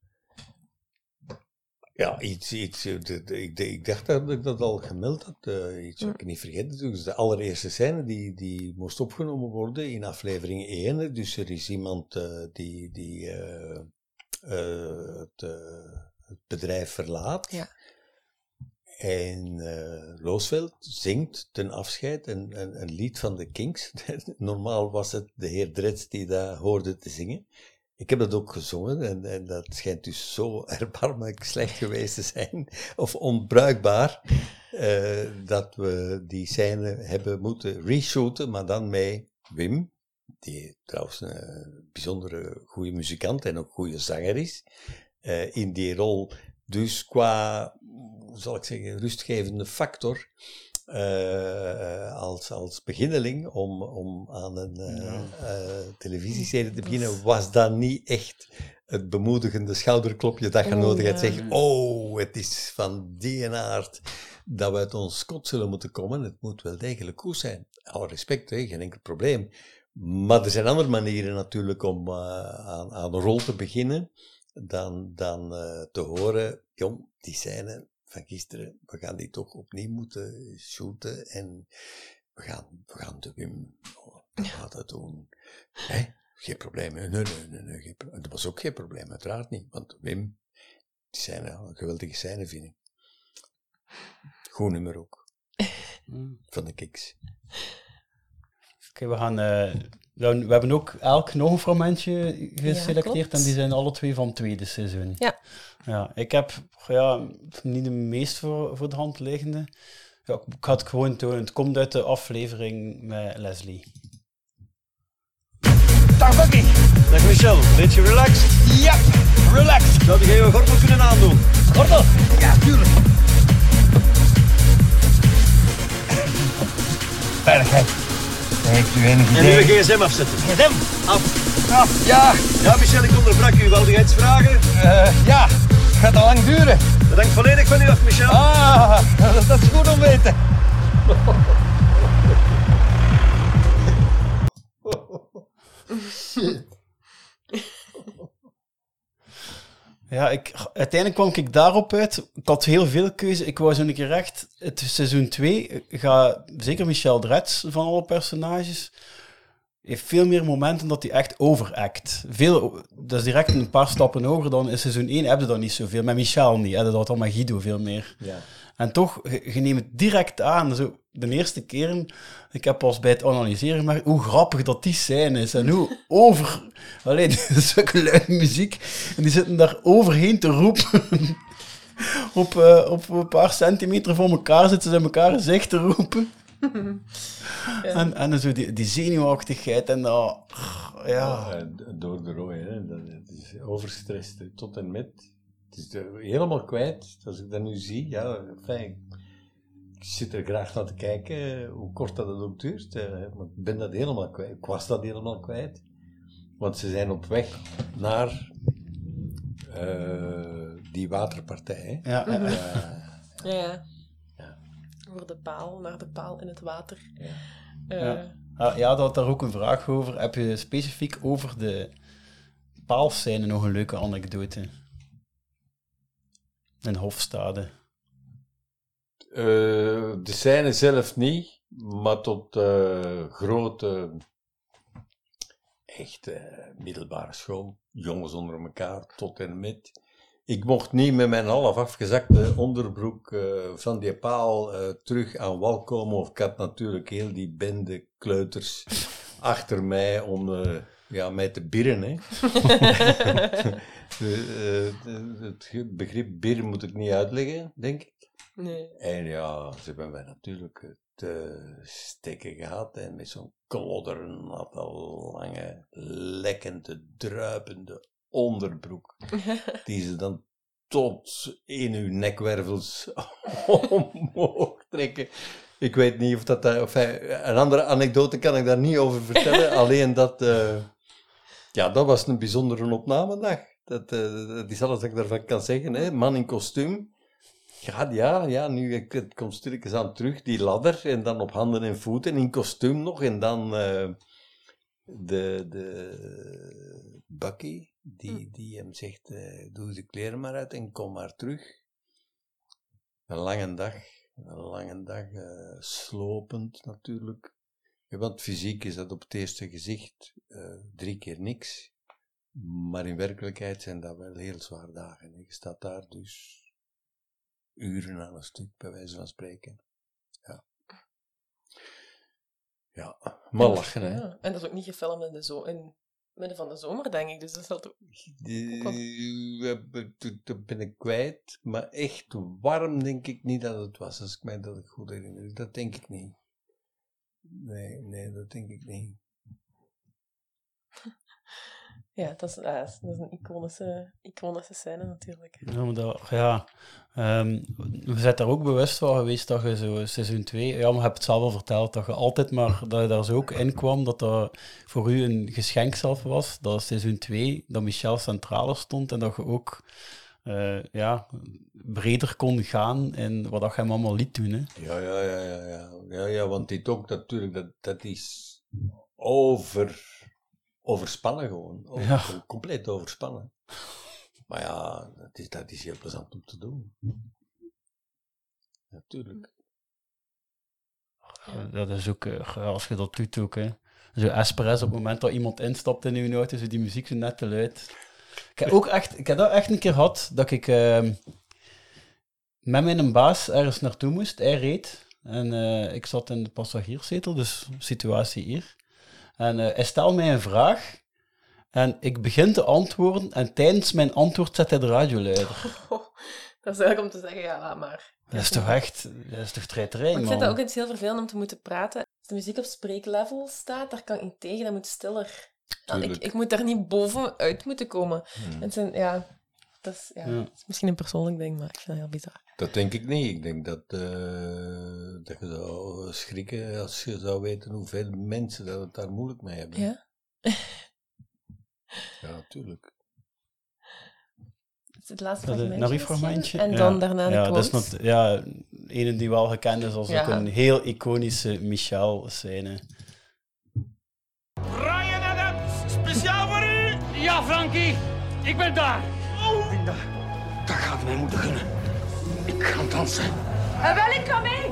Ja, iets, iets eh, ik, ik dacht dat ik dat al gemeld had. eh, iets wat ik niet vergeten. Dus de allereerste scène die, die moest opgenomen worden in aflevering 1. Dus er is iemand eh, die, die het, het bedrijf verlaat. Ja. En Roosevelt zingt ten afscheid een, een, een lied van de Kings. Normaal was het de heer Dretz die dat hoorde te zingen. Ik heb dat ook gezongen en, en dat schijnt dus zo erbarmelijk slecht geweest te zijn, of onbruikbaar, eh, dat we die scène hebben moeten reshooten, maar dan met Wim, die trouwens een bijzondere goede muzikant en ook goede zanger is, eh, in die rol. Dus qua, zal ik zeggen, rustgevende factor, eh, als, als beginneling om, om aan een eh, eh, televisieserie te beginnen, was dat niet echt het bemoedigende schouderklopje dat je Oh, nodig hebt. ja. Zeg, oh, het is van die aard dat we uit ons kot zullen moeten komen. Het moet wel degelijk goed zijn. Alle respect, hè, geen enkel probleem. Maar er zijn andere manieren natuurlijk om aan, aan een rol te beginnen dan, dan eh, te horen, jong, die scène van gisteren, we gaan die toch opnieuw moeten shooten en we gaan, we gaan de Wim, oh, we gaan dat doen. Hè? Geen probleem, nee, nee, nee, nee, geen pro- dat was ook geen probleem, uiteraard niet, want Wim, die scène, een geweldige scène vind ik. Goed nummer ook, van de Kiks. Oké, we gaan... eh, we, we hebben ook elk nog een fragmentje geselecteerd en die zijn alle twee van het tweede seizoen. Ja. Ja, ik heb ja, niet de meest voor, voor de hand liggende. Ja, ik het gewoon tonen. Het komt uit de aflevering met Leslie. Dag Bucky. Dag Michel, beetje relaxed? Ja, relaxed. Zou jij je gordel kunnen aandoen? Gordel? Ja, tuurlijk. Veiligheid. Heeft u enig En idee? uw gsm afzetten. gsm? Af. Af, ja. Ja, Michel, ik onderbrak u. Wilde jij iets vragen? Eh, ja, het gaat al lang duren. Dat hangt volledig van u af, Michel. Ah, dat, dat is goed om weten. Ja, ik, uiteindelijk kwam ik daarop uit. Ik had heel veel keuze. Ik wou zo een keer echt... Het seizoen 2 ga... Zeker Michel Dretz van alle personages... Heeft veel meer momenten dat hij echt overact. Veel, dat is direct een paar stappen hoger dan in seizoen 1 heb je dat niet zoveel. Met Michel niet. Dat had al met Guido veel meer. Ja. En toch, je, je neemt het direct aan. Zo, de eerste keren, ik heb pas bij het analyseren gemerkt hoe grappig dat die scène is. En hoe over... Alleen, zulke luide muziek. En die zitten daar overheen te roepen. op, eh, op een paar centimeter van elkaar zitten ze in elkaar gezicht te roepen. En, en zo die, die zenuwachtigheid en dat... Ja. Ja, eh, door de rooi, hè. Dat, is overstrest hè, tot en met. Het is de- helemaal kwijt. Als ik dat nu zie, ja, fijn. Ik zit er graag naar te kijken, eh, hoe kort dat het ook duurt. eh, want ik ben dat helemaal kwijt. Ik was dat helemaal kwijt. Want ze zijn op weg naar eh, die waterpartij. hè. Ja, ja, ja. Ja, ja. Voor de paal, naar de paal in het water. Eh, Ja. Ah, ja, dat had daar ook een vraag over. Heb je specifiek over de paalscène nog een leuke anekdote? In Hofstade. Eh, de scène zelf niet, maar tot eh, grote, echt eh, middelbare school, jongens onder elkaar, tot en met. Ik mocht niet met mijn half afgezakte onderbroek eh, van die paal terug aan wal komen, of ik had natuurlijk heel die bende kleuters achter mij om ja, mij te birren. Hè. De, eh, de- het begrip birren moet ik niet uitleggen, denk ik. Nee. En ja, ze hebben mij natuurlijk het eh, steken gehad en met zo'n kloddernatte, lange, lekkende, druipende onderbroek, die ze dan tot in uw nekwervels omhoog trekken. Ik weet niet of dat... daar- Of hij, een andere anekdote kan ik daar niet over vertellen, alleen dat... eh, ja, dat was een bijzondere opnamedag. Dat, eh, dat is alles wat ik daarvan kan zeggen. Hè. Man in kostuum. Ja, ja, ja, nu het komt stilletjes aan terug, die ladder, en dan op handen en voeten, in kostuum nog, en dan eh, de, de Bucky, die, die hem zegt, eh, doe de kleren maar uit en kom maar terug. Een lange dag, een lange dag, slopend natuurlijk. Ja, want fysiek is dat op het eerste gezicht eh, drie keer niks. Maar in werkelijkheid zijn dat wel heel zwaar dagen. hè. Je staat daar dus uren aan een stuk, bij wijze van spreken. Ja. Ja, maar lachen, hè. Ja, En dat is ook niet gefilmd in de zo in het midden van de zomer, denk ik. Dus dat is wel toch- toen ben ik kwijt, maar echt warm denk ik niet dat het was, als ik mij dat goed herinner. Dat denk ik niet. Nee, nee, dat denk ik niet. Ja, dat is, ah, dat is dat is een iconische, iconische scène natuurlijk. Ja, maar dat, ja. ehm, je bent daar ook bewust van geweest dat je zo seizoen 2, ja, maar je hebt het zelf al verteld, dat je altijd maar, dat je daar zo ook in kwam, dat dat voor u een geschenk zelf was, dat seizoen 2, dat Michel centraler stond en dat je ook eh, ja, breder kon gaan in wat dat je hem allemaal liet doen. Hè. Ja, ja, ja, ja, ja. Ja, ja, want dit ook natuurlijk, dat, dat is over, overspannen gewoon. Over- Ja. Compleet overspannen. Maar ja, dat is, dat is heel plezant om te doen. Natuurlijk. Dat is ook, eh, als je dat doet ook, hè. Zo Espresso, op het moment dat iemand instapt in uw auto, zo die muziek zo net te luid. Ik heb, ook echt, ik heb dat echt een keer gehad, dat ik ehm, met mijn baas ergens naartoe moest. Hij reed en eh, ik zat in de passagierszetel, dus situatie hier. En eh, hij stelt mij een vraag en ik begin te antwoorden en tijdens mijn antwoord zet hij de radio luider. Dat is eigenlijk om te zeggen, ja, laat maar. Dat is toch echt, dat is toch treiterij, Maar ik vind man. dat ook eens heel vervelend om te moeten praten. Als de muziek op spreeklevel staat, daar kan ik niet tegen, dat moet stiller. Ik, ik moet daar niet bovenuit moeten komen. Hmm. Het zijn, ja, dat is, ja, Ja. het is misschien een persoonlijk ding, maar ik vind dat heel bizar. Dat denk ik niet. Ik denk dat, eh, dat je zou schrikken als je zou weten hoeveel mensen dat het daar moeilijk mee hebben. Ja? Ja, natuurlijk. Het is het laatste fragmentje. een fragmentje. misschien. En Ja. dan daarna de ja, dat is not- ja, ene die wel gekend is als ook een heel iconische Michel-scène. Frankie, ik ben daar. Oh. Linda, dat gaat mij moeten gunnen. Ik ga dansen. Uh, wel, ik kom mee.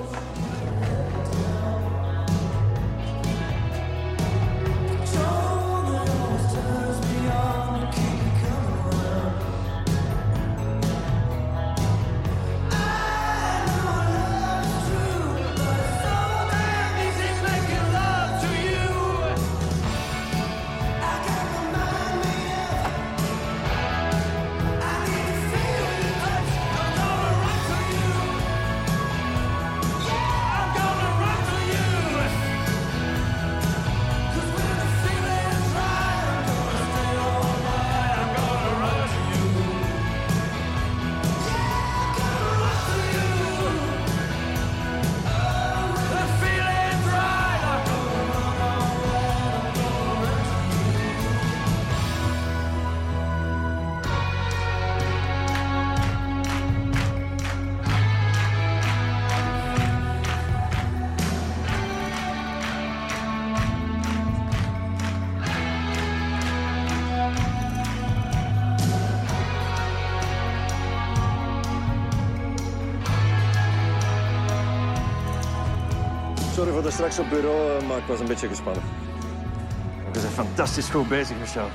Sorry voor de straks op bureau, eh, maar ik was een beetje gespannen. We zijn fantastisch goed bezig, Michel.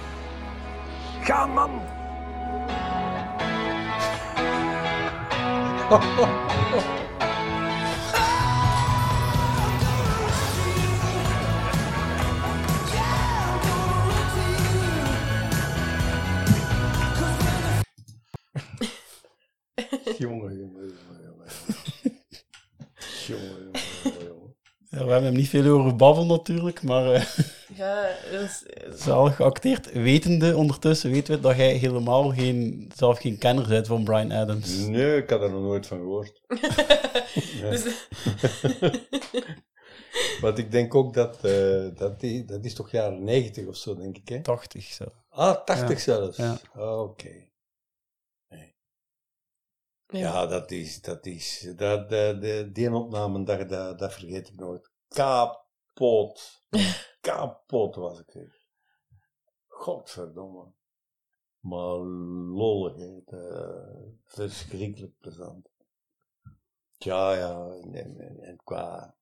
Gaan, man! niet veel over babbel natuurlijk, maar eh Ja, dat is... zalig geacteerd. Wetende ondertussen weten we dat jij helemaal geen, zelf geen kenner bent van Brian Adams. Nee, ik had er nog nooit van gehoord. Nee. Dus- Want ik denk ook dat, eh, dat, die, dat is toch jaren 90 of zo, denk ik, hè? 80 zo. Ah, 80 Ja. zelfs? Ja. Ah, Oké. Nee. Ja. Ja, dat is, dat is, dat, de, de, die opname, dat, dat, dat vergeet ik nooit. Kapot. Kapot was ik. Godverdomme. Maar lollig, hè. De- verschrikkelijk plezant. Ja, ja, en, en, qua,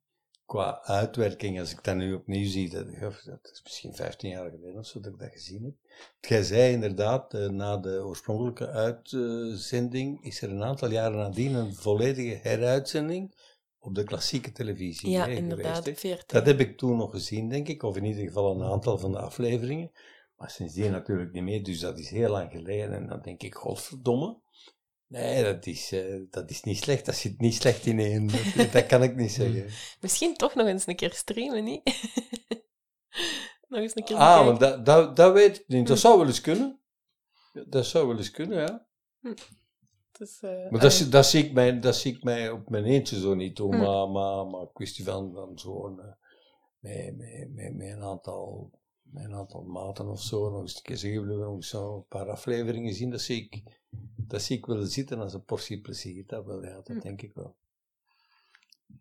qua uitwerking, als ik dat nu opnieuw zie, dat, dat is misschien 15 jaar geleden of zo dat ik dat gezien heb. Jij zei inderdaad, eh, na de oorspronkelijke uitzending is er een aantal jaren nadien een volledige heruitzending op de klassieke televisie. Ja, hè, inderdaad, geweest, hè. 14. Dat heb ik toen nog gezien, denk ik, of in ieder geval een aantal van de afleveringen. Maar sindsdien natuurlijk niet meer, dus dat is heel lang geleden. En dan denk ik, godverdomme. Nee, dat is, eh, dat is niet slecht. Dat zit niet slecht in één. Dat, dat kan ik niet zeggen. Misschien toch nog eens een keer streamen, niet? nog eens een keer Ah, maar dat, dat, dat weet ik niet. Dat zou wel eens kunnen. Dat zou wel eens kunnen, ja. Dus, eh, Maar dat, zie- dat, zie ik mij, dat zie ik mij op mijn eentje zo niet doen. Hm. Maar, maar, maar kwestie van, van zo'n... eh, met, met, met, met een aantal, met een aantal maten of zo, nog eens een keer zeggen, we nog eens zo een paar afleveringen zien, dat zie ik, dat zie ik wel zitten als een portie plezier. Dat wel, ja, dat Hm. denk ik wel.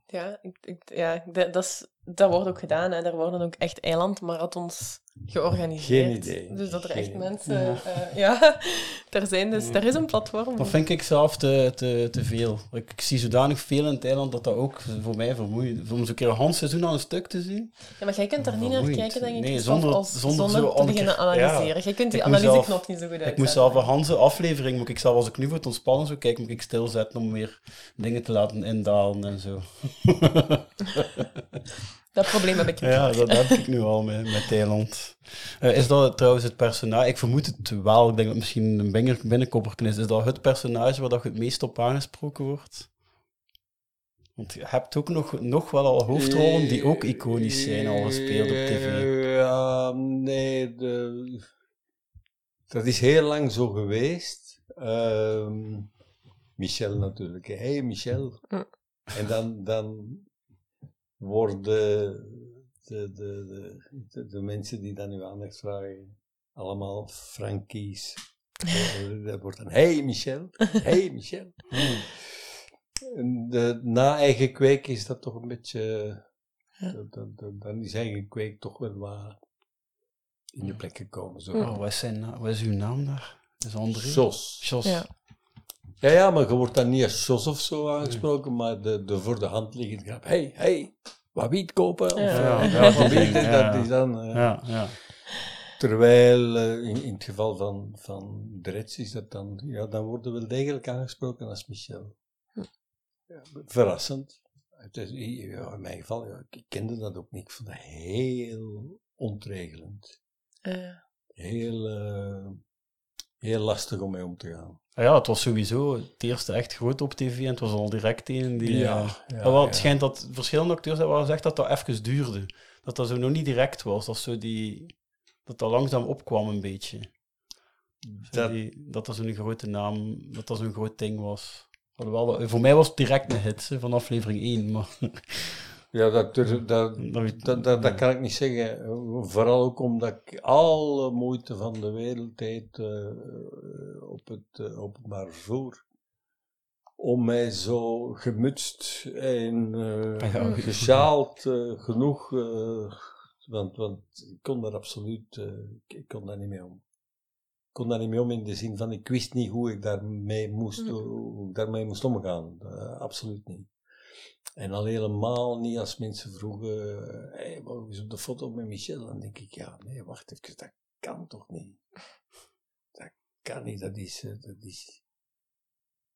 Ja, ik, ik, ja dat, dat, is, dat wordt ook gedaan. Hè. Er worden ook echt eilandmarathons georganiseerd. Geen idee. Dus dat er Geen echt idee. mensen... Ja. eh, ja, er zijn dus... Er is een platform. Dat vind ik zelf te, te, te veel. Ik, ik zie zodanig veel in Thailand dat dat ook voor mij vermoeiend Om zo'n keer een half seizoen aan een stuk te zien. Ja, maar jij kunt er niet naar kijken, denk ik, Nee, zonder- als, zonder zonder, zo te beginnen analyseren. ja. Jij kunt die Ik moet analyseknop zelf- niet zo goed Ik uitzetten. moet zelf een Hanse aflevering, moet ik zelf als ik nu voor het ontspannen zou kijken, moet ik stilzetten om weer dingen te laten indalen en zo. Dat probleem heb ik niet. Ja, dat heb ik nu al met, met Thailand. Eh, is dat trouwens het personage? Ik vermoed het wel. Ik denk dat het misschien een binnen- binnenkopperken is. Is dat het personage waar dat je het meest op aangesproken wordt? Want je hebt ook nog, nog wel al hoofdrollen die ook iconisch zijn, al gespeeld op tv. Ja, nee, de, dat is heel lang zo geweest. Ehm, Michel natuurlijk. hè. Hey Michel. En dan, dan worden de, de, de, de, de mensen die dan uw aandacht vragen, allemaal Frankies. Eh, Dat wordt dan, hey Michel, hey Michel. En de, na eigen kweek is dat toch een beetje, dat- dat- dat- dan is eigen kweek toch wel wat in de plek gekomen. Zo. Oh, wat, is zijn, na- wat is uw naam daar? Is André? Jos. Jos. Ja. Ja, ja, maar je wordt dan niet als Jos of zo aangesproken, maar de, de voor de hand liggende grap. Hey, hey, wat wiet kopen? Of, Ja. eh, Ja, wat ja, wiet, ja. dat is dan... eh, Ja, ja. Terwijl eh, in, in het geval van, van de Reds is dat dan, ja, dan worden we wel degelijk aangesproken als Michel. Ja, verrassend. Het is, ja, in mijn geval, ja, ik kende dat ook niet. Ik vond dat heel ontregelend. Eh, Heel, eh, heel lastig om mee om te gaan. Ja, het was sowieso het eerste echt groot op tv en het was al direct een die... Ja, eh, ja, maar wel, het ja. schijnt dat verschillende acteurs hebben wel gezegd dat dat even duurde. Dat dat zo nog niet direct was. Dat zo die... Dat dat langzaam opkwam een beetje. Dat- die- dat dat zo'n grote naam... Dat dat zo'n groot ding was. Alhoewel, dat- voor mij was het direct een hit hè, van aflevering 1, maar... Ja, dat, dat, dat, dat, dat kan ik niet zeggen. Vooral ook omdat ik alle moeite van de wereld deed eh, op het eh, openbaar vervoer. Om mij zo gemutst en eh, Ja. gesjaald eh, genoeg. eh, want, want ik kon daar absoluut eh, ik, kon daar niet mee om. Ik kon daar niet mee om in de zin van ik wist niet hoe ik daarmee moest, Mhm. hoe ik daarmee moest omgaan. Eh, absoluut niet. En al helemaal niet als mensen vroegen, hey, eens op de foto met Michel? Dan denk ik, ja, nee, wacht even, dat kan toch niet? Dat kan niet, dat is, eh, dat is,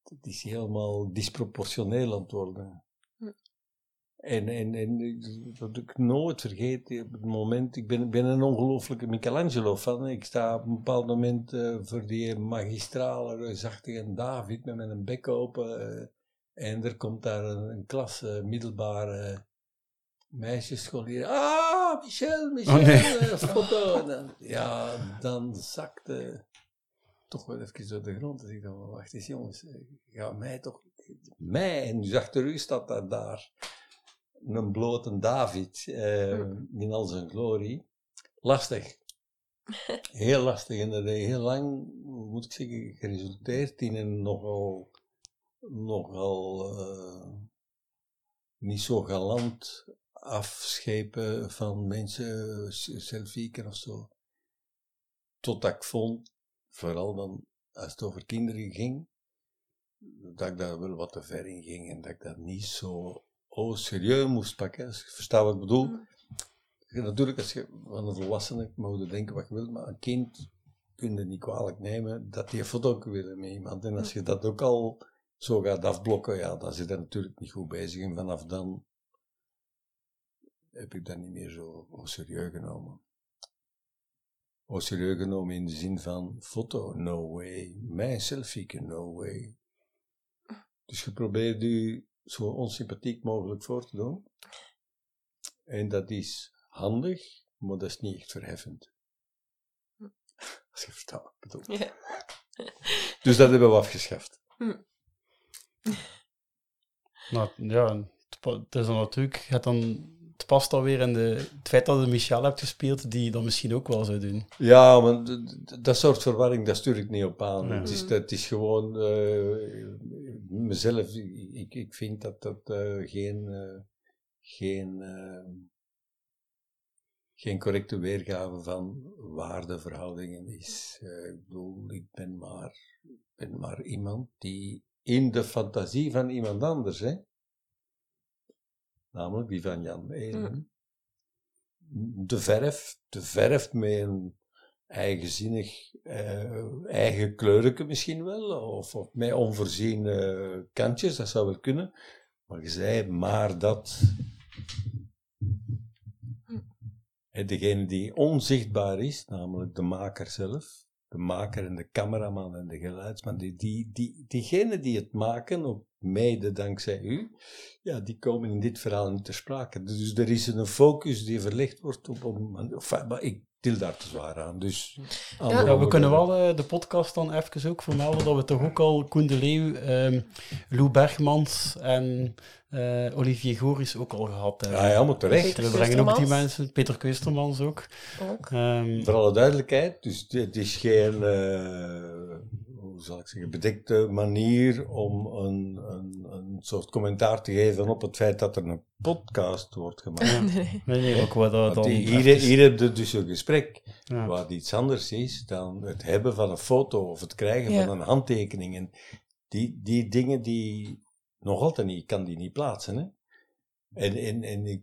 dat is helemaal disproportioneel aan het worden. Hm. En, en, en wat ik nooit vergeet, op het moment, ik ben, een ongelooflijke Michelangelo-fan. Ik sta op een bepaald moment eh, voor die magistrale, reusachtige David met mijn bek open. eh, en er komt daar een, een klas eh, middelbare meisjesscholieren. Ah, Michel, Michel, Oh, nee. eh, foto. Dan, ja, dan zakte toch wel even door de grond. Dus ik dacht, maar wacht eens jongens, eh, ga mij toch, mij, en dus achter u staat dat daar een blote David eh, in al zijn glorie. Lastig. Heel lastig en dat heeft heel lang, moet ik zeggen, geresulteerd in een nogal, nogal eh, niet zo galant afschepen van mensen, selfieken of zo. Totdat ik vond, vooral dan als het over kinderen ging, dat ik daar wel wat te ver in ging en dat ik dat niet zo oh, serieus moest pakken. Als je verstaat wat ik bedoel. Ja, Natuurlijk, als je van een volwassene mag je denken wat je wilt, maar een kind kun je niet kwalijk nemen dat die een foto willen met iemand. En als je dat ook al zo gaat afblokken, ja, dan zit dat natuurlijk niet goed bezig. En vanaf dan heb ik dat niet meer zo au serieus genomen. Au serieus genomen in de zin van foto, no way. Mijn selfie, no way. Dus je probeert je zo onsympathiek mogelijk voor te doen. En dat is handig, maar dat is niet echt verheffend. Als je ik bedoel. Ja. Dus dat hebben we afgeschaft. Nou, ja, het is dan natuurlijk, het, dan, het past alweer in de, het feit dat je Michel hebt gespeeld, die je dan misschien ook wel zou doen. Ja, maar dat soort verwarring, dat stuur ik niet op aan. Het, is, het is gewoon eh, mezelf, ik, ik vind dat dat eh, geen, eh, geen, geen correcte weergave van waardeverhoudingen is. Eh, ik bedoel, ik ben maar, ik ben maar iemand die in de fantasie van iemand anders, hè, namelijk die van Jan Elen, de verf, de verf met een eigenzinnig, eh, eigen kleurke misschien wel, of, of met onvoorziene kantjes, dat zou wel kunnen. Maar je zei, maar dat... En degene die onzichtbaar is, namelijk de maker zelf, de maker en de cameraman en de geluidsman, die, die, die, diegenen die het maken, ook mede dankzij u, ja, die komen in dit verhaal niet ter sprake. Dus er is een focus die verlegd wordt op, op maar ik daar te zwaar aan, dus... Ja, we kunnen wel eh, de podcast dan even ook vermelden dat we toch ook al Koen de Leeuw, ehm, Lou Bergmans en eh, Olivier Goris ook al gehad hebben. Ja, maar terecht. Peter we brengen ook die mensen, Peter Keustermans ook. Ook. Ehm, Voor alle duidelijkheid, dus het is geen, eh, hoe zal ik zeggen, bedekte manier om een, een, een soort commentaar te geven op het feit dat er een podcast wordt gemaakt. Nee. Nee, nee, ook wat dat hier, hier heb je dus een gesprek, Ja. wat iets anders is dan het hebben van een foto of het krijgen Ja. van een handtekening. En die, die dingen die nog altijd niet, ik kan die niet plaatsen. Hè? En, en, en ik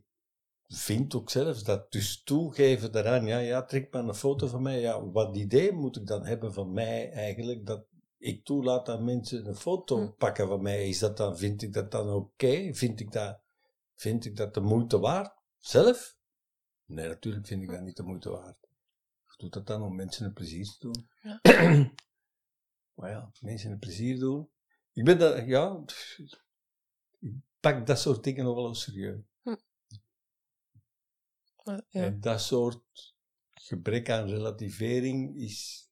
vind ook zelfs dat dus toegeven daaraan, ja, ja, trek maar een foto van mij. Ja, wat idee moet ik dan hebben van mij eigenlijk, dat ik toelaat dat mensen een foto pakken van mij. Is dat dan, vind ik dat dan oké? Vind ik dat, vind ik dat de moeite waard? Zelf? Nee, natuurlijk vind ik dat niet de moeite waard. Ik doe dat dan om mensen een plezier te doen. Ja. maar ja, mensen een plezier doen. Ik ben dat, ja, ik pak dat soort dingen nog wel eens serieus. Maar, ja. En dat soort gebrek aan relativering is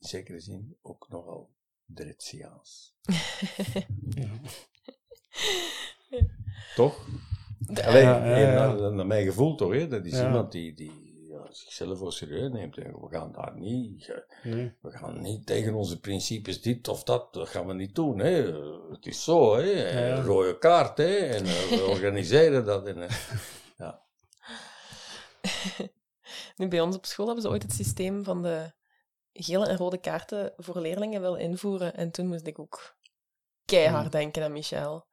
in zekere zin ook nogal. Toch? Allee, Ja, ja, eh, ja. Naar, naar mijn gevoel toch, hè? dat is Ja. iemand die, die ja, zichzelf wel serieus neemt. En we gaan daar niet, Nee. we gaan niet tegen onze principes dit of dat, dat gaan we niet doen. Hè? Het is zo, hè? Ja, ja. rode kaart, hè? en eh, we organiseren dat. En, eh, ja. Nu, bij ons op school hebben ze ooit het systeem van de gele en rode kaarten voor leerlingen willen invoeren. En toen moest ik ook keihard denken aan Michel.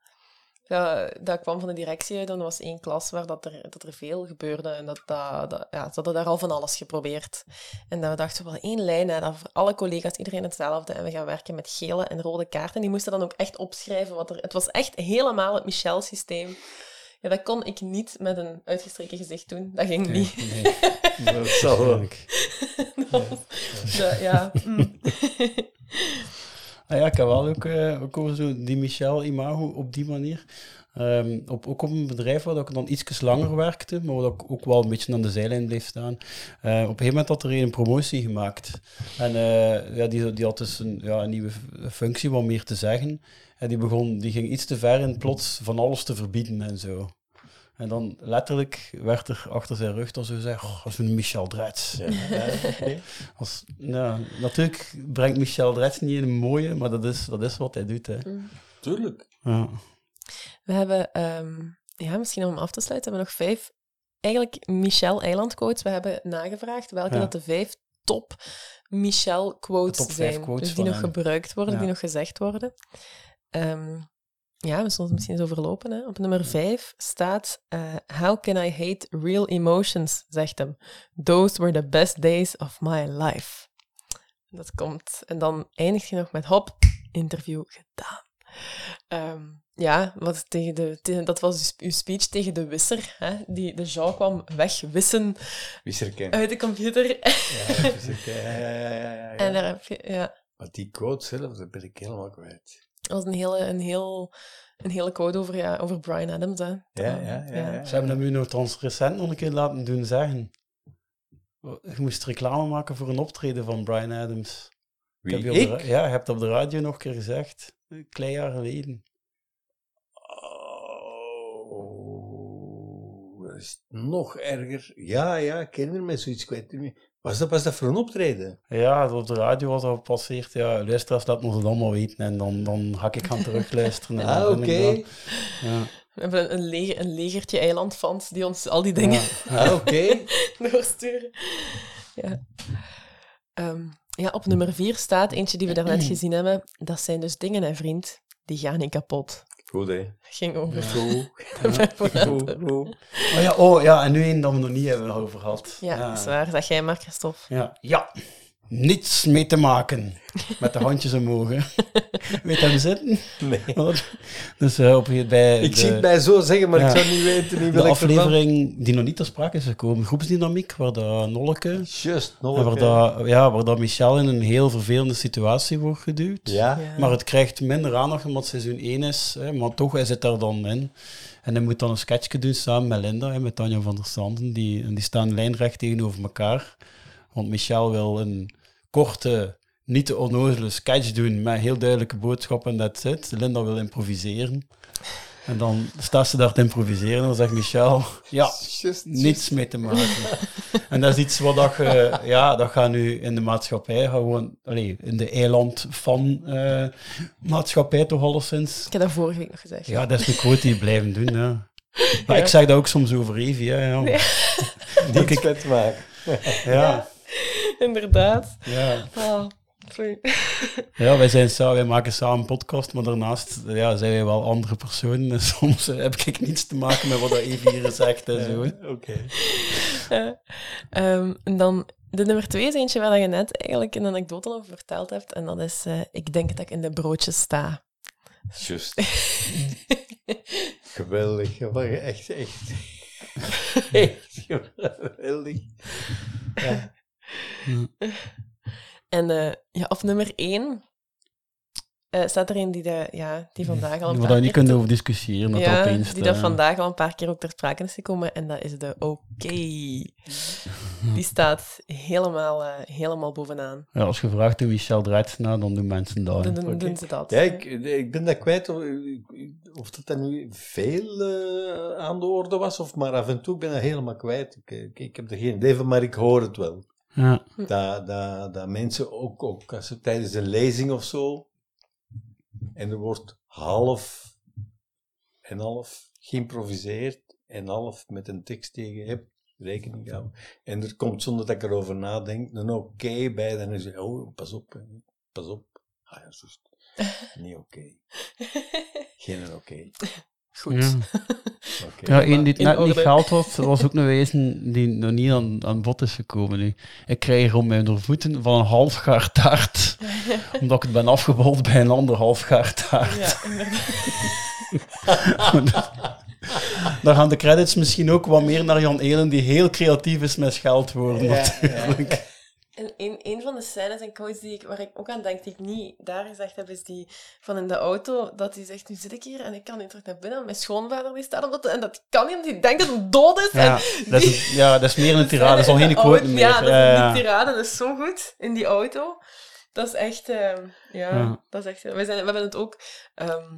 Dat, dat kwam van de directie uit en er was één klas waar dat er, dat er veel gebeurde. En dat, dat, dat, ja, ze hadden daar al van alles geprobeerd. En dat we dachten, wel één lijn, hè, dat voor alle collega's iedereen hetzelfde. En we gaan werken met gele en rode kaarten. Die moesten dan ook echt opschrijven wat er... Het was echt helemaal het Michel-systeem. Ja, dat kon ik niet met een uitgestreken gezicht doen. Dat ging niet. Nee, dat zal wel. Dat was- dat- ja. mm. Ah ja, ik heb wel ook, eh, ook over zo die Michel Imago op die manier. Ehm, op, ook op een bedrijf waar dat ik dan iets langer werkte, maar waar ik ook wel een beetje aan de zijlijn bleef staan. Eh, op een gegeven moment had er een promotie gemaakt. En eh, ja, die, die had dus een, ja, een nieuwe functie, wat meer te zeggen. En die, begon, die ging iets te ver in plots van alles te verbieden en zo. En dan letterlijk werd er achter zijn rug dan zo gezegd, oh, is een Michel Dretz. Ja. Als, ja, natuurlijk brengt Michel Dretz niet in een mooie, maar dat is, dat is wat hij doet. Hè. Mm. Tuurlijk. Ja. We hebben, ehm, ja, misschien om af te sluiten, hebben we nog vijf, eigenlijk Michel Eilandquotes. We hebben nagevraagd welke Ja. dat de vijf top Michel quotes top zijn. quotes dus die nog hem. gebruikt worden, Ja. die nog gezegd worden. Ehm, ja, we zullen het misschien eens overlopen. Hè. Op nummer vijf staat eh, How can I hate real emotions, zegt hem. Those were the best days of my life. Dat komt. En dan eindigt je nog met hop, interview gedaan. Ehm, ja, wat tegen de, tegen- dat was dus uw speech tegen de wisser. Hè? Die, de Jean kwam wegwissen Wisserken. uit de computer. Ja, wisserken. Ja, ja, ja, ja, ja. En daar heb je, ja, Maar die quote zelf, dat ben ik helemaal kwijt. Dat was een hele, een heel, een hele quote over, ja, over Brian Adams. Hè. Ja, ja, ja. ja. Ze hebben hem nu nog recent nog een keer laten doen zeggen. Je moest reclame maken voor een optreden van Brian Adams. Wie, heb je op de ra- ik? ja, je hebt op de radio nog een keer gezegd. Een klein jaar geleden. Oh, dat is nog erger. Ja, ja, ik ken er met zoiets kwijt. Was dat, was dat voor een optreden? Ja, op de radio was dat gepasseerd. Ja, luisteraars laten ons het allemaal weten. En dan, dan ga ik gaan terugluisteren. en Ah, oké. dat- Ja. We hebben een, leger, een legertje eilandfans die ons al die dingen Ah, oké. doorsturen. Ja. Ehm, ja, op nummer vier staat eentje die we daarnet gezien hebben. Dat zijn dus dingen, hè, vriend. Die gaan niet kapot. Goed, hè? Dat ging over. Goed. Oh, ja, oh ja, en nu één dat we nog niet hebben over gehad. Ja, dat is waar. Zeg jij maar, Christophe. Ja. ja, niets mee te maken. Met de handjes omhoog. hè. Weet je hem zitten? Nee. Dus eh, op, bij Ik de- zie het bij zo zeggen, maar Ja. ik zou niet weten in De aflevering die nog niet ter sprake is gekomen, groepsdynamiek, waar dat Nolke... Just, en Nolke. Waar dat, ja, waar dat Michel in een heel vervelende situatie wordt geduwd. Ja. Ja. Maar het krijgt minder aandacht omdat het seizoen 1 is. Hè, maar toch, hij zit daar dan in. En hij moet dan een sketchje doen samen met Linda, hè, met Tanja van der Sanden. Die, en die staan lijnrecht tegenover elkaar. Want Michel wil een korte, niet te onnozele sketch doen met heel duidelijke boodschap en that's it. Linda wil improviseren. En dan staat ze daar te improviseren en dan zegt Michel, ja, Just, niets mee te maken. en dat is iets wat dat je, ja, dat gaat nu in de maatschappij gewoon, allee, in de eiland van eh, maatschappij toch alleszins. Ik heb dat vorige week nog gezegd. Ja, dat is een quote die je blijven doen, ja. Maar Ja. ik zeg dat ook soms over Evie, hè, ja. Niets vet maken. Ja, Inderdaad. ja. Ah, sorry. Ja, wij, zijn wij maken samen een podcast, maar daarnaast ja, zijn wij wel andere personen. En soms eh, heb ik niets te maken met wat dat Evie hier zegt en zo. Oké. Ehm, en dan de nummer twee is eentje waar je net eigenlijk een anekdote over verteld hebt. En dat is, eh, ik denk dat ik in de broodjes sta. Just. Geweldig. Echt, echt. Echt geweldig. Ja. En eh, ja, op nummer één eh, staat er een die, de, ja, die vandaag al een Waar paar je niet kunt over discussiëren, dat ja, opeens... die dat eh, vandaag al een paar keer ook ter sprake is gekomen. En dat is de oké. Die staat helemaal, eh, helemaal bovenaan. Ja, als je vraagt hoe Michel draait, nou, dan doen mensen dat. Dan doen, ze dat. Ja, ik, ik ben dat kwijt of, of dat dan nu veel aan de orde was, of maar af en toe ik ben dat helemaal kwijt. Ik, ik, ik heb er geen idee van, maar ik hoor het wel. Ja. Dat, dat, dat mensen ook, ook als ze tijdens een lezing of zo, en er wordt half en half geïmproviseerd en half met een tekst tegen je hebt, rekening houden. En er komt zonder dat ik erover nadenk een oké bij, dan is het, oh, pas op, pas op. Ah ja, juist. Niet oké. Geen oké. Goed. Ja. Oké. Ja, één die het In net niet gehaald was, was ook een wezen die nog niet aan, aan bod is gekomen. Nu. Ik krijg om mijn voeten van een halfgaar taart, omdat ik het ben afgebold bij een ander halfgaar taart. Ja, inderdaad. Daar gaan de credits misschien ook wat meer naar Jan Elen, die heel creatief is met scheldwoorden Ja, natuurlijk. En een, een van de scènes en quotes die ik, waar ik ook aan denk, die ik niet daar gezegd heb, is die van in de auto, dat hij zegt, nu zit ik hier en ik kan niet terug naar binnen, mijn schoonvader die staat omdat, en dat kan niet, omdat hij denkt dat hij dood is. Ja, en dat die- is, ja, dat is meer een tirade, dat is al geen quote meer. Ja, dat is een tirade, dat is zo goed, in die auto. Dat is echt, ehm, ja, Ja. dat is echt, we, zijn, we hebben het ook, ehm,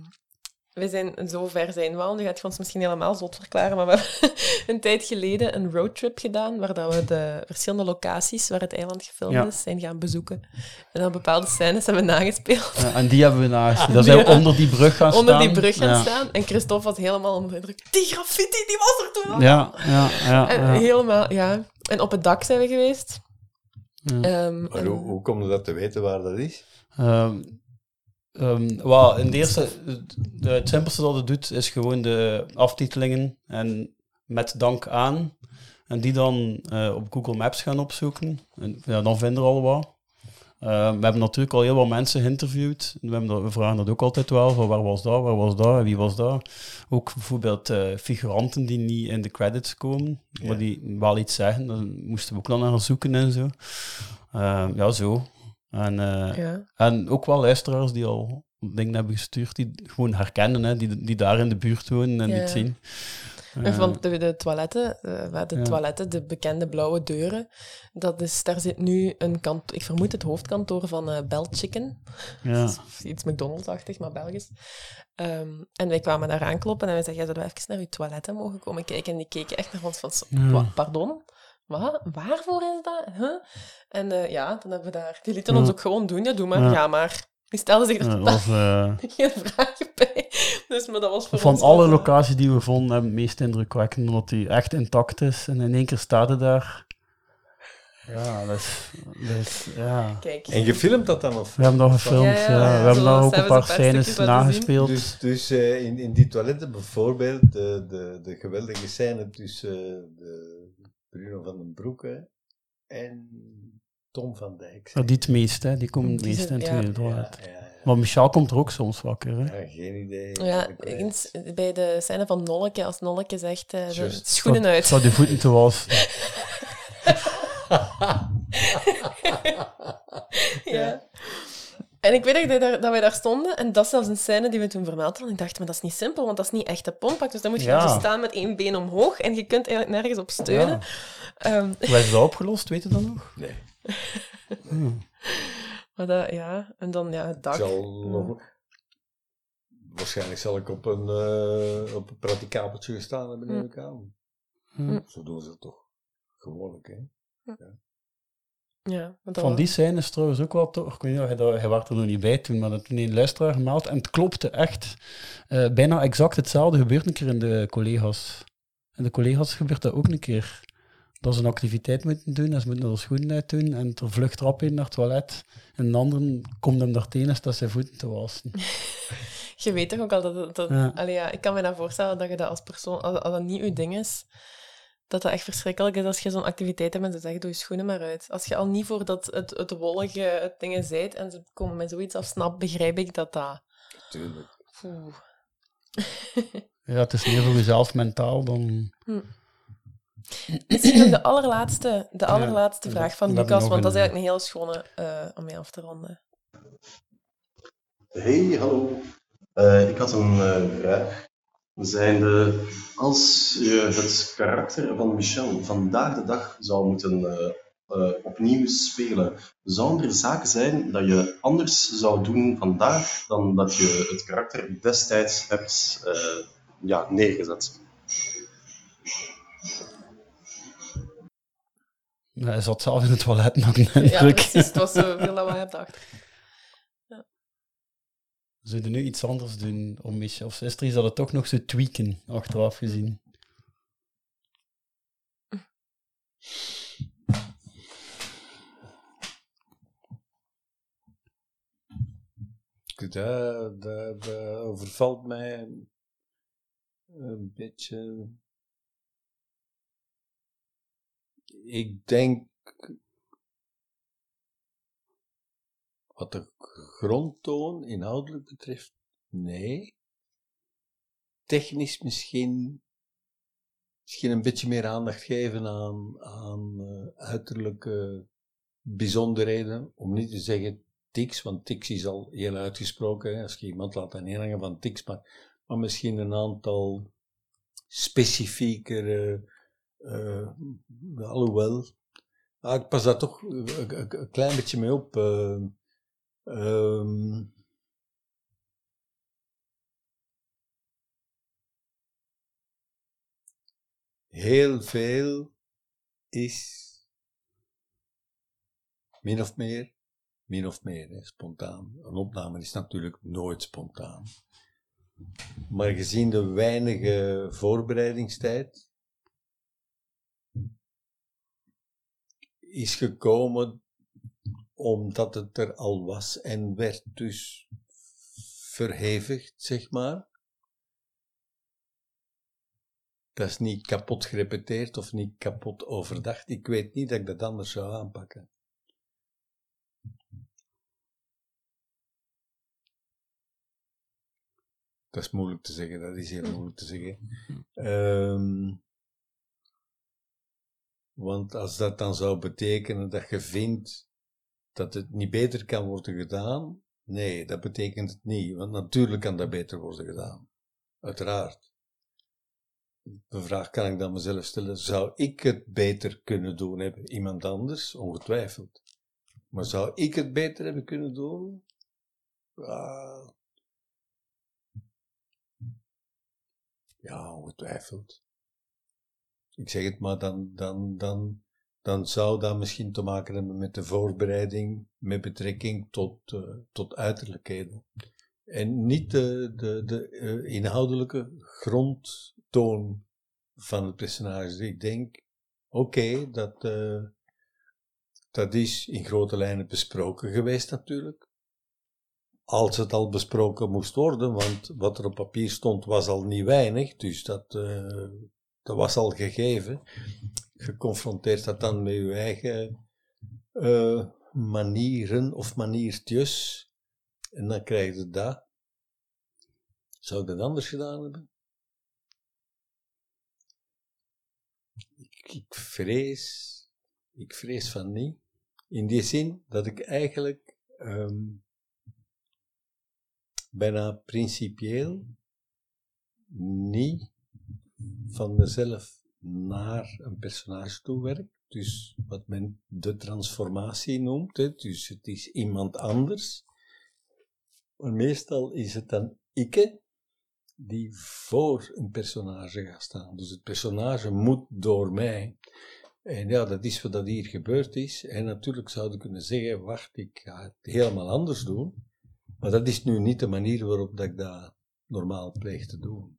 we zijn, zo ver zijn we al, nu gaat je ons misschien helemaal zot verklaren, maar we hebben een tijd geleden een roadtrip gedaan, waar dat we de verschillende locaties waar het eiland gefilmd Ja. is, zijn gaan bezoeken. En dan bepaalde scènes hebben we nagespeeld. Ja, en die hebben we naast. Die Dat zijn we onder die brug gaan Onder staan. die brug gaan Ja. staan. En Christophe was helemaal onder de indruk. Die graffiti, die was er toen al. Ja, ja, ja. En ja. helemaal, ja. En op het dak zijn we geweest. Ja. Ehm, Maar hoe, hoe kom je dat te weten waar dat is? Ehm, ehm, wel, in de eerste, de, het simpelste dat het doet, is gewoon de aftitelingen en met dank aan. En die dan eh, op Google Maps gaan opzoeken. En, ja, dan vinden we al wat. Eh, we hebben natuurlijk al heel wat mensen geïnterviewd. We, hebben dat, we vragen dat ook altijd wel, van waar was dat, waar was dat, en wie was dat. Ook bijvoorbeeld eh, figuranten die niet in de credits komen, Ja. maar die wel iets zeggen. Dan moesten we ook dan naar zoeken en zo. Eh, ja, zo. En, eh, Ja. en ook wel luisteraars die al dingen hebben gestuurd, die gewoon herkennen, hè, die, die daar in de buurt wonen en Ja. dit zien. En Eh, van de, de toiletten, eh, de Ja. toiletten, de bekende blauwe deuren, dat is, daar zit nu een kant, ik vermoed het hoofdkantoor van eh Bell Chicken. Ja. Iets McDonald's-achtig, maar Belgisch. Ehm, en wij kwamen daar aankloppen en wij zeiden, ja, zouden we even naar uw toiletten mogen komen kijken? En die keken echt naar ons van, zo, Ja. "Wa- pardon? Wat? Waarvoor is dat? Huh? En eh, ja, dan hebben we daar... Die lieten Ja. ons ook gewoon doen. Ja, doe maar. Ja. Ja, maar... Die stelden zich er was, eh, geen vragen bij. Dus, maar dat was voor Van ons alle wel- locaties die we vonden, hebben het meest indrukwekkend, omdat die echt intact is. En in één keer staat het daar. Ja, dat is... Dat is ja. Kijk. En gefilmd dat dan? Of? We hebben dat gefilmd, Ja, ja. ja, ja. We hebben daar ook een paar scènes nagespeeld. Dus, dus eh, in, in die toiletten bijvoorbeeld, de, de, de geweldige scène tussen eh, de Bruno van den Broeke en Tom van Dijk. Ja, die het meest, hè. Die komen het Die meest zijn- in het ja. tweede toilet. Ja, ja, Maar Michel komt er ook soms wakker, hè. ja, geen idee. Ja, eens bij de scène van Nolleke, als Nolleke zegt, eh, schoenen uit. Staat de voeten te wassen. ja. En ik weet dat, wij daar, dat wij daar stonden, en dat is zelfs een scène die we toen vermeld hadden. Ik dacht, maar dat is niet simpel, want dat is niet echt de pompak. Dus dan moet je Ja. zo staan met één been omhoog, en je kunt eigenlijk nergens op steunen. Ehm, Hoe is dat opgelost, weet je dat nog? Nee. Hmm. maar dat, ja, en dan ja, het Ik dak. zal nog... Waarschijnlijk zal ik op een, eh op een praticabeltje gestaan hebben, neem ik aan. Hmm. Zo doen ze het toch. Gewoonlijk, hè. Ja, want dat Van was- die scène is trouwens ook wel toch. Ik weet niet, of je, was er nog niet bij toen, maar dat toen een luisteraar gemeld. En het klopte echt. Eh, bijna exact hetzelfde gebeurt een keer in de collega's. In de collega's gebeurt dat ook een keer. Dat ze een activiteit moeten doen en ze moeten er schoenen uit doen. En er vlucht rap in naar het toilet. En een ander komt hem daar tegen dat zijn voeten te wassen. Je weet toch ook al dat... dat, dat- Ja. Allee, ja, ik kan me dan voorstellen dat je dat als persoon... Als, als dat niet je ding is, dat dat echt verschrikkelijk is als je zo'n activiteit hebt en ze zeggen, doe je schoenen maar uit. Als je al niet voor dat, het, het wollige het dingen zijt en ze komen met zoiets af, snap, begrijp ik dat dat... Tuurlijk. Oeh. Ja, het is meer voor jezelf mentaal dan. Hm. Misschien nog de allerlaatste, de allerlaatste Ja, vraag van Lucas, want dat is eigenlijk een heel schone eh, om mee af te ronden. Hey, hallo. Eh, ik had een eh, vraag. Zijnde, als je het karakter van Michel vandaag de dag zou moeten eh, eh, opnieuw spelen, zouden er zaken zijn dat je anders zou doen vandaag dan dat je het karakter destijds hebt eh, ja, neergezet? Hij zat zelf in het toilet nog Ja, precies. Het was zoveel lawaai op de achter. Je nu iets anders doen om Michel? Of is er dat het toch nog zo tweaken, achteraf gezien? Dat, dat overvalt mij een beetje. Ik denk. Wat de grondtoon inhoudelijk betreft, nee. Technisch misschien. Misschien een beetje meer aandacht geven aan, aan uh, uiterlijke bijzonderheden. Om niet te zeggen tics, want tics is al heel uitgesproken. Als je iemand laat aanhangen van tics, maar, maar misschien een aantal specifiekere. Uh, alhoewel, ah, ik pas daar toch een, klein beetje mee op. Uh, um, heel veel is min of meer, min of meer, spontaan. Een opname is natuurlijk nooit spontaan. Maar gezien de weinige voorbereidingstijd is gekomen omdat het er al was en werd dus verhevigd, zeg maar. Dat is niet kapot gerepeteerd of niet kapot overdacht. Ik weet niet dat ik dat anders zou aanpakken. Dat is moeilijk te zeggen, dat is heel moeilijk te zeggen. Um, want als dat dan zou betekenen dat je vindt dat het niet beter kan worden gedaan, nee, dat betekent het niet. Want natuurlijk kan dat beter worden gedaan. Uiteraard. De vraag kan ik dan mezelf stellen, zou ik het beter kunnen doen hebben? Iemand anders? Ongetwijfeld. Maar zou ik het beter hebben kunnen doen? Ja, ongetwijfeld. Ik zeg het maar, dan, dan, dan, dan zou dat misschien te maken hebben met de voorbereiding met betrekking tot, uh, tot uiterlijkheden. En niet de, de, de uh, inhoudelijke grondtoon van het personage. Ik denk, oké, dat, uh, dat is in grote lijnen besproken geweest natuurlijk als het al besproken moest worden, want wat er op papier stond was al niet weinig, dus dat, dat was al gegeven. Geconfronteerd dat dan met je eigen uh, manieren of maniertjes, en dan krijg je dat. Zou ik dat anders gedaan hebben? Ik, vrees, ik vrees van niet. In die zin dat ik eigenlijk um, bijna principieel niet van mezelf naar een personage toe werk. Dus wat men de transformatie noemt. Hè. Dus het is iemand anders. Maar meestal is het dan ikke die voor een personage gaat staan. Dus het personage moet door mij. En ja, dat is wat dat hier gebeurd is. En natuurlijk zouden kunnen zeggen, wacht, ik ga het helemaal anders doen. Maar dat is nu niet de manier waarop dat ik dat normaal pleeg te doen.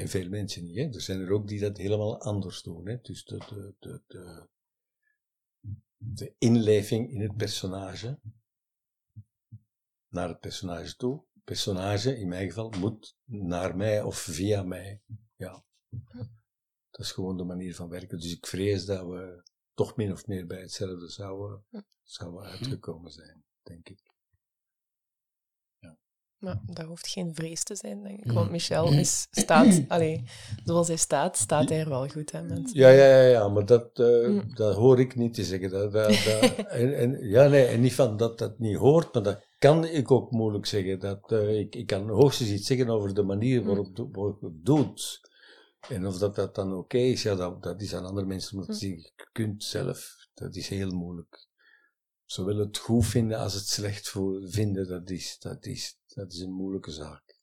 En veel mensen niet. Er zijn er ook die dat helemaal anders doen. Hè? Dus de, de, de, de, de inleving in het personage naar het personage toe. Het personage, in mijn geval, moet naar mij of via mij. Ja. Dat is gewoon de manier van werken. Dus ik vrees dat we toch min of meer bij hetzelfde zouden, zouden uitgekomen zijn denk ik. Maar dat hoeft geen vrees te zijn, denk ik. Want Michel is, staat, allee, zoals hij staat, staat hij er wel goed, hè, mensen. Ja, ja, ja, ja maar dat, uh, dat hoor ik niet te zeggen. Dat, dat, dat en, en, ja, nee, en niet van dat dat niet hoort, maar dat kan ik ook moeilijk zeggen. Dat, uh, ik, ik kan hoogstens iets zeggen over de manier waarop, waarop het doet. En of dat, dat dan oké okay is, ja, dat, dat is aan andere mensen om te zeggen. Je kunt zelf, dat is heel moeilijk zowel het goed vinden als het slecht vinden, dat is, dat is, dat is een moeilijke zaak.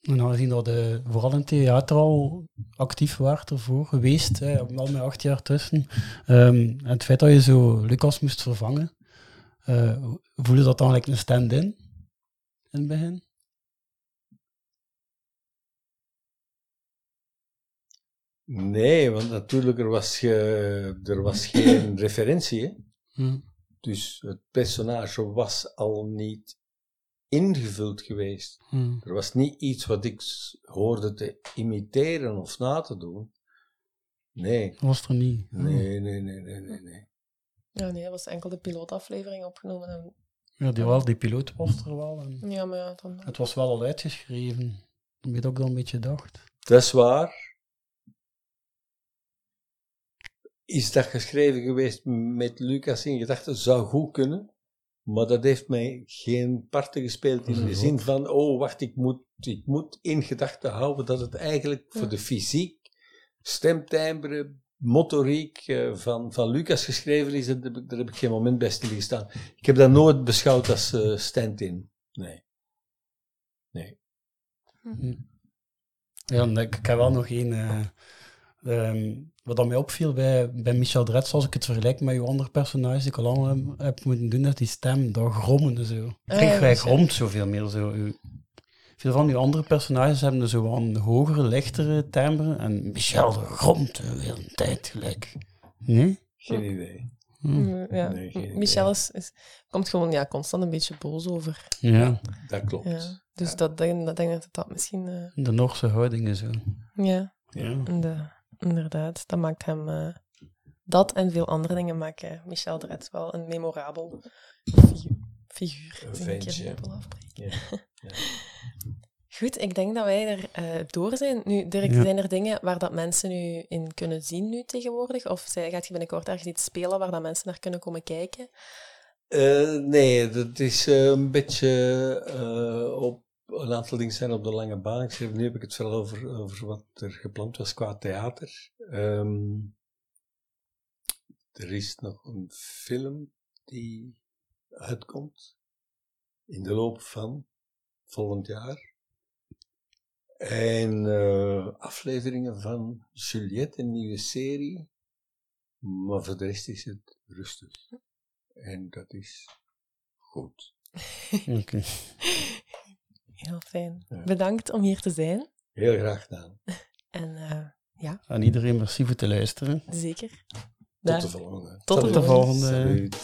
En aangezien dat de, vooral in theater al actief waart ervoor geweest, hè, al met acht jaar tussen, um, en het feit dat je zo Lucas moest vervangen, uh, voelde dat dan like een stand-in in het begin? Nee, want natuurlijk, er was, ge, er was geen referentie. Hè? Dus het personage was al niet ingevuld geweest. Hmm. Er was niet iets wat ik hoorde te imiteren of na te doen. Nee. Dat was er niet. Nee, nee, nee, nee, nee. nee. Ja, nee, dat was enkel de pilootaflevering opgenomen. En... Ja, die, wel, die piloot was er wel. En Ja, maar ja, dan... het was wel al uitgeschreven. Ik weet ook dat een beetje dacht. Dat is waar. Is dat geschreven geweest met Lucas in gedachten? Zou goed kunnen. Maar dat heeft mij geen parten gespeeld in de zin van, oh wacht, ik moet, ik moet in gedachten houden dat het eigenlijk voor de fysiek, stemtimbre, motoriek eh, van, van Lucas geschreven is. Dat heb ik- Daar heb ik geen moment bij stilgestaan. Ik heb dat nooit beschouwd als eh stand-in. Nee. Nee. Ja, en ik, ik heb wel nog één. Eh, ehm, wat dat mij opviel bij, bij Michel Dretz, als ik het vergelijk met uw andere personage die ik al lang heb, heb moeten doen, dat die stem, dat grommende zo. Wij Michel. gromt zoveel meer zo. U- Veel van uw andere personages hebben zo wel een hogere, lichtere timbre. En Michel gromt de hele tijd gelijk. Nee? Geen idee. Mm, Ja. Nee. Michel is, is, komt gewoon ja, constant een beetje boos over. Ja. Dat klopt. Ja. Dus dat denk, dat denk ik dat dat misschien... eh, De Noorse houdingen zo. ja, Ja. De, inderdaad. Dat maakt hem... eh, dat en veel andere dingen maken Michel Dretz wel een memorabel figu- figuur. Een ventje. Ja. Goed, ik denk dat wij er eh, door zijn. Nu, Dirk, Ja. zijn er dingen waar dat mensen nu in kunnen zien nu tegenwoordig? Of zij- gaat je binnenkort ergens iets spelen waar dat mensen naar kunnen komen kijken? Eh, nee, dat is een beetje eh, op een aantal dingen zijn op de lange baan. Nu heb ik het vooral over, over wat er gepland was qua theater. Ehm, er is nog een film die uitkomt in de loop van volgend jaar. En eh, afleveringen van Juliette, een nieuwe serie. Maar voor de rest is het rustig. En dat is goed. Oké. Heel fijn. Bedankt om hier te zijn. Heel graag gedaan. En eh, ja, Aan iedereen merci voor te luisteren. zeker. Tot Dag. de volgende. Tot, Tot de volgende. Salut.